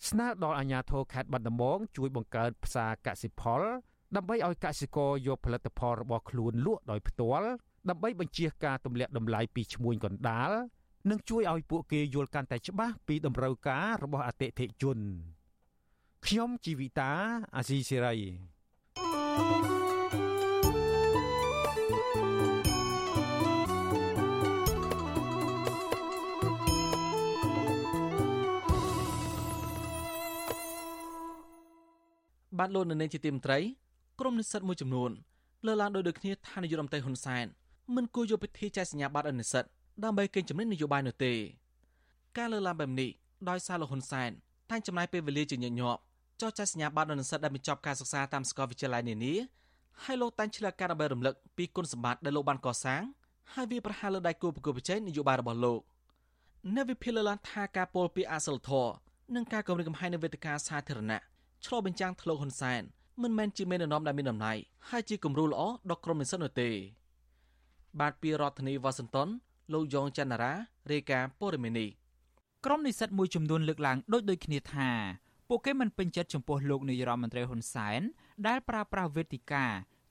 ស្នើដល់អាជ្ញាធរខេត្តបាត់ដំបងជួយបង្កើតផ្សារកសិផល ដើម្បីឲ្យកសិករយកផលិតផលរបស់ខ្លួនលក់ដោយផ្ទាល់ដើម្បីបញ្ជៀសការទម្លាក់តម្លៃពីឈ្មួញកណ្ដាលនិងជួយឲ្យពួកគេយល់កាន់តែច្បាស់ពីតម្រូវការរបស់អតិថិជនខ្ញុំជីវិតាអាស៊ីសេរី thank you បានលោកនៅនាងជាទីមត្រីក្រុមនិស្សិតមួយចំនួនលើកឡើងដោយដូចគ្នាថានាយករដ្ឋមន្ត្រីហ៊ុនសែនមិនគួរយកពិធីចែកសញ្ញាបត្រឲ្យនិស្សិតដើម្បីកេងចំណេញនយោបាយនោះទេការលើកឡើងបែបនេះដោយសារលោកហ៊ុនសែនតែងចំណាយពេលវេលាជាញឹកញាប់ចោះចែកសញ្ញាបត្រដល់និស្សិតដែលបញ្ចប់ការសិក្សាតាមសាកលវិទ្យាល័យនានាហើយលោកតែងឆ្លើយការដើម្បីរំលឹកពីគុណសម្បត្តិដែលលោកបានកសាងហើយវាប្រហារលើដៃគូប្រកួតប្រជែងនយោបាយរបស់លោកនៅវិភាគលើឡើងថាការពោលពីអសិលធម៌និងការគម្រាមកំហែងនៅវេទិកាសាធារណៈ ឆ្លុះបញ្ចាំងធ្លុកហ៊ុនសែនមិនមែនជាមេដឹកនាំដែលមានអំណាចហើយជាគំរូល្អដល់ក្រុមនិស្សិតនោះទេ បាទពីរដ្ឋធានីវ៉ាស៊ីនតោនលោកយ៉ងច័ន្ទរារាយការណ៍ព័ត៌មាននេះក្រុមនិស្សិតមួយចំនួនលើកឡើងដូចដូចគ្នាថាពួកគេមិនពេញចិត្តចំពោះលោកនាយរដ្ឋមន្ត្រីហ៊ុនសែនដែលប្រើប្រាស់វេទិកា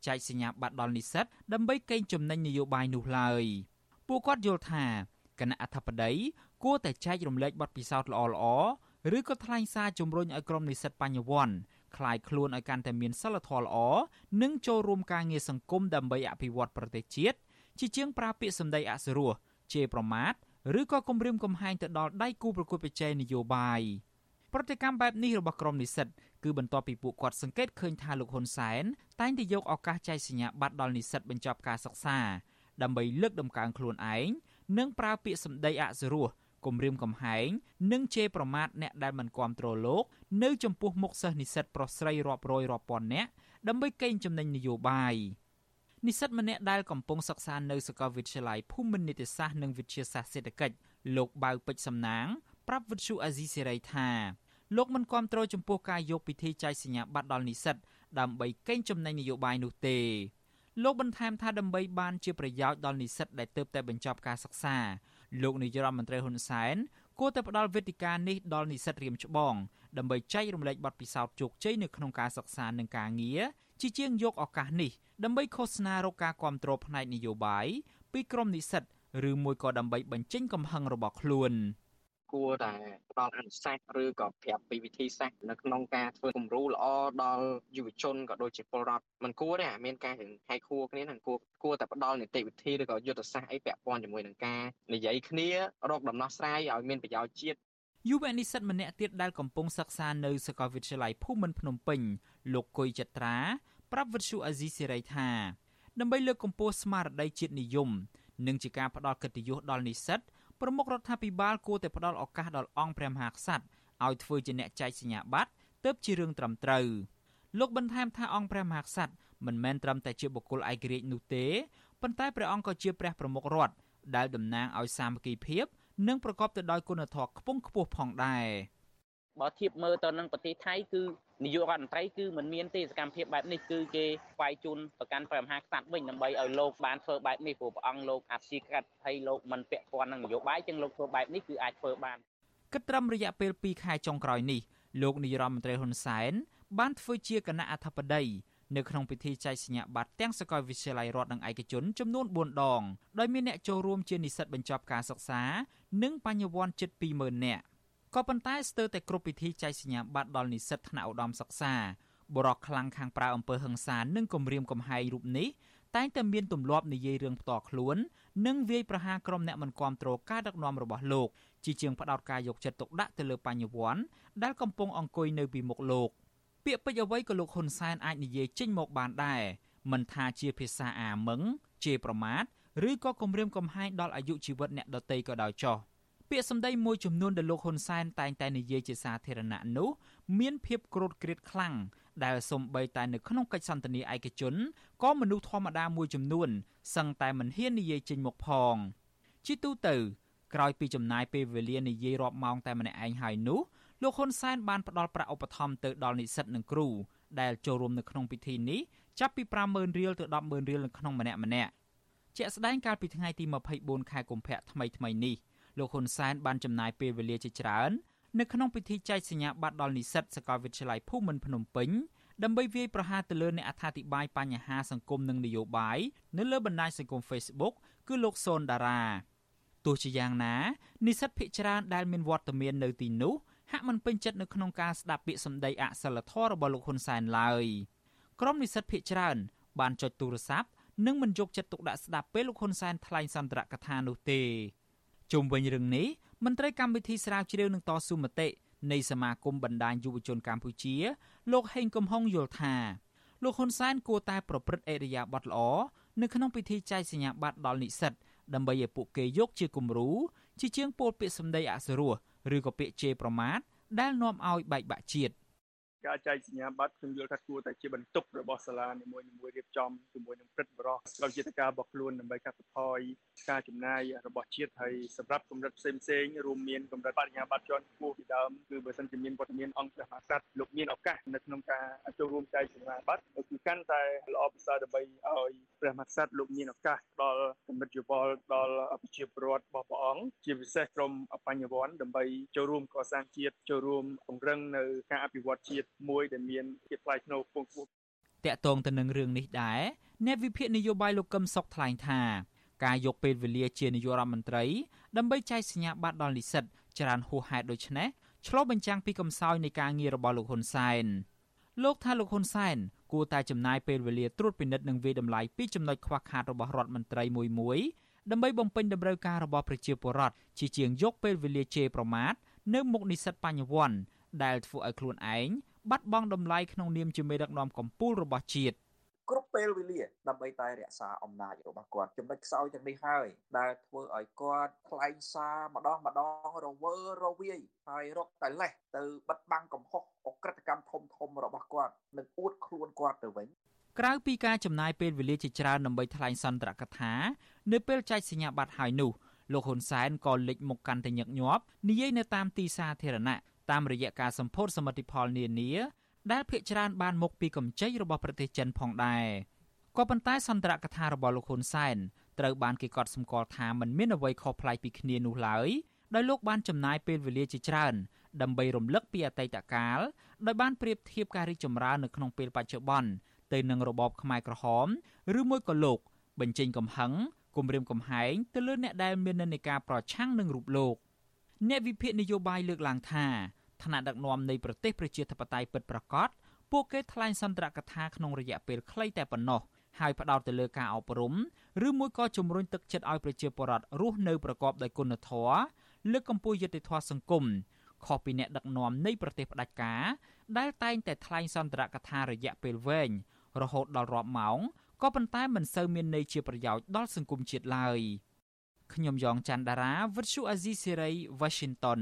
ចែកសញ្ញាបត្រដល់និស្សិតដើម្បីកេងចំណេញនយោបាយនោះឡើយពួកគាត់យល់ថាគណៈអធិបតីគួរតែចែករំលែកបទពិសោធន៍ល្អៗ ឬក៏ថ្លែងសារជំរុញឲ្យក្រុមនិស្សិតបញ្ញវន្តคลายខ្លួនឲ្យកាន់តែមានសិលធម៌ល្អនិងចូលរួមការងារសង្គមដើម្បីអភិវឌ្ឍប្រទេសជាតិជាជាងប្រើពាក្យសម្ដីអសុរោះជេរប្រមាថឬក៏គំរាមកំហែងទៅដល់ដៃគូប្រកួតប្រជែងនយោបាយប្រតិកម្មបែបនេះរបស់ក្រុមនិស្សិតគឺបន្ទាប់ពីពួកគាត់សង្កេតឃើញថាលោកហ៊ុនសែនតែងតែយកឱកាសចែកសញ្ញាបត្រដល់និស្សិតបញ្ចប់ការសិក្សាដើម្បីលើកដំកើងខ្លួនឯងនិងប្រើពាក្យសម្ដីអសុរោះ គំរាមកំហែងនិងជេរប្រមាថអ្នកដែលមិនគ្រប់គ្រងលោក នៅចំពោះមុខសិស្សនិស្សិតប្រុសស្រីរាប់រយរាប់ពាន់នាក់ដើម្បីកេងចំណេញនយោបាយនិស្សិតម្នាក់ដែលកំពុងសិក្សានៅសាកលវិទ្យាល័យភូមិន្ទនីតិសាស្ត្រនិងវិទ្យាសាស្ត្រសេដ្ឋកិច្ចលោកបៅពេជ្រសំណាងប្រាប់វិទ្យុអាស៊ីសេរីថាលោកមិនគ្រប់គ្រងចំពោះការយកពិធីចែកសញ្ញាបត្រដល់និស្សិតដើម្បីកេងចំណេញនយោបាយនោះទេលោកបន្ថែមថាដើម្បីបានជាប្រយោជន៍ដល់និស្សិតដែលទើបតែបញ្ចប់ការសិក្សា លោកនាយរដ្ឋមន្ត្រីហ៊ុនសែនគួរតែផ្ដល់វេទិកានេះដល់និស្សិតរៀមច្បងដើម្បីចែករំលែកបទពិសោធន៍ជោគជ័យនៅក្នុងការសិក្សានិងការងារជាជាងយកឱកាសនេះដើម្បីឃោសនារកការគ្រប់គ្រងផ្នែកនយោបាយពីក្រុមនិស្សិតឬមួយក៏ដើម្បីបញ្ចេញកំហឹងរបស់ខ្លួន។ គួរតែផ្ដល់អនុសាសន៍ឬក៏ប្រាប់ពីវិធីសាស្ត្រនៅក្នុងការធ្វើគំរូល្អដល់យុវជនក៏ដូចជាពលរដ្ឋมันគួរទេមានការហែកហួរគ្នានឹងគួរគួរតែផ្ដល់នីតិវិធីឬក៏យុទ្ធសាស្ត្រអីពាក់ព័ន្ធជាមួយនឹងការនិយាយគ្នារកដំណោះស្រាយឲ្យមានប្រយោជន៍ជាតិយុវនិស្សិតម្នាក់ទៀតដែលកំពុងសិក្សានៅសាកលវិទ្យាល័យភូមិន្ទភ្នំពេញលោកគុយចត្រាប្រាប់វិទ្យុអាស៊ីសេរីថាដើម្បីលើកកម្ពស់ស្មារតីជាតិនិយមនិងជាការផ្ដល់កិត្តិយសដល់និស្សិត ប្រមុខរដ្ឋាភិបាលគួរតែផ្ដល់ឱកាសដល់អង្គព្រះមហាក្សត្រឲ្យធ្វើជាអ្នកចែកសញ្ញាបត្រទើបជារឿងត្រឹមត្រូវលោកបន្ថែមថាអង្គព្រះមហាក្សត្រមិនមែនត្រឹមតែជាបុគ្គលឯករាជ្យនោះទេប៉ុន្តែព្រះអង្គក៏ជាព្រះប្រមុខរដ្ឋដែលតំណាងឲ្យសាមគ្គីភាព និងប្រកបទៅដោយគុណធម៌ខ្ពង់ខ្ពស់ផងដែរ បើធៀបមើលទៅនឹងប្រទេសថៃគឺនាយករដ្ឋមន្ត្រីគឺមិនមានទេសកម្មភាពបែបនេះគឺគេស្វែងជូនទៅកាន់ព្រះមហាក្សត្រវិញដើម្បីឲ្យលោកបានធ្វើបែបនេះព្រោះព្រះអង្គលោកអព្យាក្រឹតហើយលោកមិនពាក់ព័ន្ធនឹងនយោបាយចឹងលោកធ្វើបែបនេះគឺអាចធ្វើបានគិតត្រឹមរយៈពេល2ខែចុងក្រោយនេះលោកនាយរដ្ឋមន្ត្រីហ៊ុនសែនបានធ្វើជាគណៈអធិបតីនៅក្នុងពិធីចែកសញ្ញាបត្រទាំងសាកលវិទ្យាល័យរដ្ឋនិងឯកជនចំនួន4ដងដោយមានអ្នកចូលរួមជានិស្សិតបញ្ចប់ការសិក្សា និងបញ្ញវន្តជិត20000នាក់ ក៏ប៉ុន្តែស្ទើរតែគ្រប់ពិធីចែកសញ្ញាបត្រដល់និស្សិតថ្នាក់ឧត្តមសិក្សាបរោះខ្លាំងខាងប្រើអំពើហិង្សានិងគំរាមកំហែងរូបនេះតែងតែមានទម្លាប់និយាយរឿងផ្ទាល់ខ្លួន និងវាយប្រហារក្រុមអ្នកមិនគាំទ្រការដឹកនាំរបស់លោកជាជាងផ្ដោតការយកចិត្តទុកដាក់ទៅលើបញ្ញវន្តដែលកំពុងអង្គុយនៅពីមុខលោកពាក្យពេចន៍អ្វីក៏លោកហ៊ុនសែនអាចនិយាយចេញមកបានដែរមិនថាជាភាសាអាមឹងជេរប្រមាថឬក៏គំរាមកំហែងដល់អាយុជីវិតអ្នកដទៃក៏ដោយចោះ ពាក្យសម្ដីមួយចំនួនដែលលោកហ៊ុនសែនតែងតែនិយាយជាសាធារណៈនោះមានភាពក្រូតក្រៀតខ្លាំងដែលសំបីតែនៅក្នុងកិច្ចសន្ទនាឯកជនក៏មនុស្សធម្មតាមួយចំនួនសឹងតែមិនហ៊ាននិយាយចេញមុខផងជាទូទៅក្រោយពីចំណាយពេលវេលានិយាយរាប់ម៉ោងតែម្នាក់ឯងហើយនោះលោកហ៊ុនសែនបានផ្ដល់ប្រាក់ឧបត្ថម្ភទៅដល់និស្សិតនិងគ្រូដែលចូលរួមនៅក្នុងពិធីនេះចាប់ពី50000រៀលទៅ100000រៀលនៅក្នុងម្នាក់ម្នាក់ជាក់ស្ដែងកាលពីថ្ងៃទី24ខែកុម្ភៈថ្មីថ្មីនេះ លោកហ៊ុនសែនបានចំណាយពេលវេលាជាច្រើននៅក្នុងពិធីចែកសញ្ញាបត្រដល់និស្សិតសាកលវិទ្យាល័យភូមិន្ទភ្នំពេញដើម្បីវាយប្រហារទៅលើអ្នកអត្ថាធិប្បាយបញ្ហាសង្គមនិងនយោបាយនៅលើបណ្ដាញសង្គម Facebook គឺលោកសូនតារាទោះជាយ៉ាងណានិស្សិតភិកច្រើនដែលមានវត្តមាននៅទីនោះហាក់មិនពេញចិត្តនៅក្នុងការស្ដាប់ពាក្យសម្ដីអសិលធម៌របស់លោកហ៊ុនសែនឡើយក្រុមនិស្សិតភិកច្រើនបានចុចទូរស័ព្ទនិងមិនយកចិត្តទុកដាក់ស្ដាប់ពេលលោកហ៊ុនសែនថ្លែងសន្ទរកថានោះទេ ជុំវិញរឿងនេះមន្ត្រីកម្មវិធីស្រាវជ្រាវនឹងតស៊ូមតិនៃសមាគមបណ្ដាញយុវជនកម្ពុជា លោកហេងកំហុងយល់ថាលោកហ៊ុនសែនគួរតែប្រព្រឹត្តអេរយាប័តល្អនៅក្នុងពិធីចែកសញ្ញាបត្រដល់និស្សិតដើម្បីឲ្យពួកគេយកជាគំរូជាជាងពោលពាក្យសម្ដីអសុរោះឬក៏ពាក្យជេរប្រមាថដែលនាំឲ្យបែកបាក់ជាតិ។ ការចែកសញ្ញាបត្រខ្ញុំយល់ថាគួរតែជាបន្ទុករបស់សាលានីមួយៗរៀបចំជាមួយនឹងព្រឹទ្ធបរិះស្របជាការរបស់ខ្លួនដើម្បីកាត់បន្ថយការចំណាយរបស់ជាតិហើយសម្រាប់កម្រិតផ្សេងផ្សេងរួមមានកម្រិតបរិញ្ញាបត្រជាន់ខ្ពស់ពីដើមគឺបើសិនជាមានវត្តមានអង្គព្រះមហាក្សត្រលោកមានឱកាសនៅក្នុងការចូលរួមចែកសញ្ញាបត្រគឺកាន់តែល្អប្រសើរដើម្បីឲ្យព្រះមហាក្សត្រលោកមានឱកាសដល់កម្រិតយោបល់ដល់ប្រជាពលរដ្ឋរបស់ព្រះអង្គជាពិសេសក្រមបញ្ញវន្តដើម្បីចូលរួមកសាងជាតិចូលរួមពង្រឹងនៅការអភិវឌ្ឍជាតិមួយដែលមានភាពថ្លៃថ្នូរខ្ពង់ខ្ពស់តាក់ទងទៅនឹងរឿងនេះដែរអ្នកវិភាគនយោបាយលោកកឹមសុខថ្លែងថាការយកពេលវេលាជានាយករដ្ឋមន្ត្រីដើម្បីចែកសញ្ញាបត្រដល់និស្សិតច្រើនហួសហេតុដូចនេះឆ្លុះបញ្ចាំងពីកំសោយនៃការងាររបស់លោកហ៊ុនសែនលោកថាលោកហ៊ុនសែនគួរតែចំណាយពេលវេលាត្រួតពិនិត្យនិងវិតម្លៃពីចំណុចខ្វះខាតរបស់រដ្ឋមន្ត្រីមួយមួយដើម្បីបំពេញតម្រូវការរបស់ប្រជាពលរដ្ឋជាជាងយកពេលវេលាជេរប្រមាថនៅមុខនិស្សិតបញ្ញវន្តដែលធ្វើឲ្យខ្លួនឯង បាត់បង់តម្លៃក្នុងនាមជាមេដឹកនាំកម្ពុជារបស់ជាតិគ្រប់ពេលវេលាដើម្បីតែរក្សាអំណាចរបស់គាត់ចំណុចខ្សោយទាំងនេះហើយដែលធ្វើឲ្យគាត់ថ្លែងសារម្ដងម្ដងរវើរវាយហើយរកតែលេះទៅបិទបាំងកំហុសអក្រិតកម្មធំធំរបស់គាត់និងអួតខ្លួនគាត់ទៅវិញក្រៅពីការចំណាយពេលវេលាជាច្រើនដើម្បីថ្លែងសន្ទរកថានៅពេលចែកសញ្ញាបត្រហើយនោះលោកហ៊ុនសែនក៏លេចមុខកាន់តែញឹកញាប់និយាយនៅតាមទីសាធារណៈ តាមរយៈការសម្ពោធសមិទ្ធផលនានាដែលភ្នាក់ច្រើនបានមកពីកម្ចីរបស់ប្រទេសចិនផងដែរក៏ប៉ុន្តែសន្ទរកថារបស់លោកហ៊ុនសែនត្រូវបានគេកត់សម្គាល់ថាมันមានអ្វីខុសប្លែកពីគ្នានោះឡើយដោយលោកបានចំណាយពេលវេលាជាច្រើនដើម្បីរំលឹកពីអតីតកាលដោយបានប្រៀបធៀបការរីកចម្រើននៅក្នុងពេលបច្ចុប្បន្នទៅនឹងរបបខ្មែរក្រហមឬមួយក៏លោក បញ្ចេញកំហឹងគំរាមកំហែងទៅលើអ្នកដែលមាននិន្នាការប្រឆាំងនឹងរូបលោកអ្នកវិភាគនយោបាយលើកឡើងថា ថ្នាក់ដឹកនាំនៃប្រទេសប្រជាធិបតេយ្យពិតប្រាកដពួកគេថ្លែងសន្ទរកថាក្នុងរយៈពេលខ្លីតែប៉ុណ្ណោះហើយផ្ដោតទៅលើការអប់រំឬមួយក៏ជំរុញទឹកចិត្តឲ្យប្រជាពលរដ្ឋរស់នៅប្រកបដោយគុណធម៌លើកកម្ពស់យុត្តិធម៌សង្គមខុសពីអ្នកដឹកនាំនៃប្រទេសផ្ដាច់ការដែលតែងតែថ្លែងសន្ទរកថារយៈពេលវែងរហូតដល់រាប់ម៉ោងក៏ប៉ុន្តែមិនសូវមានន័យជាប្រយោជន៍ដល់សង្គមជាតិឡើយខ្ញុំយ៉ងច័ន្ទដារាវិទ្យុអាស៊ីសេរី Washington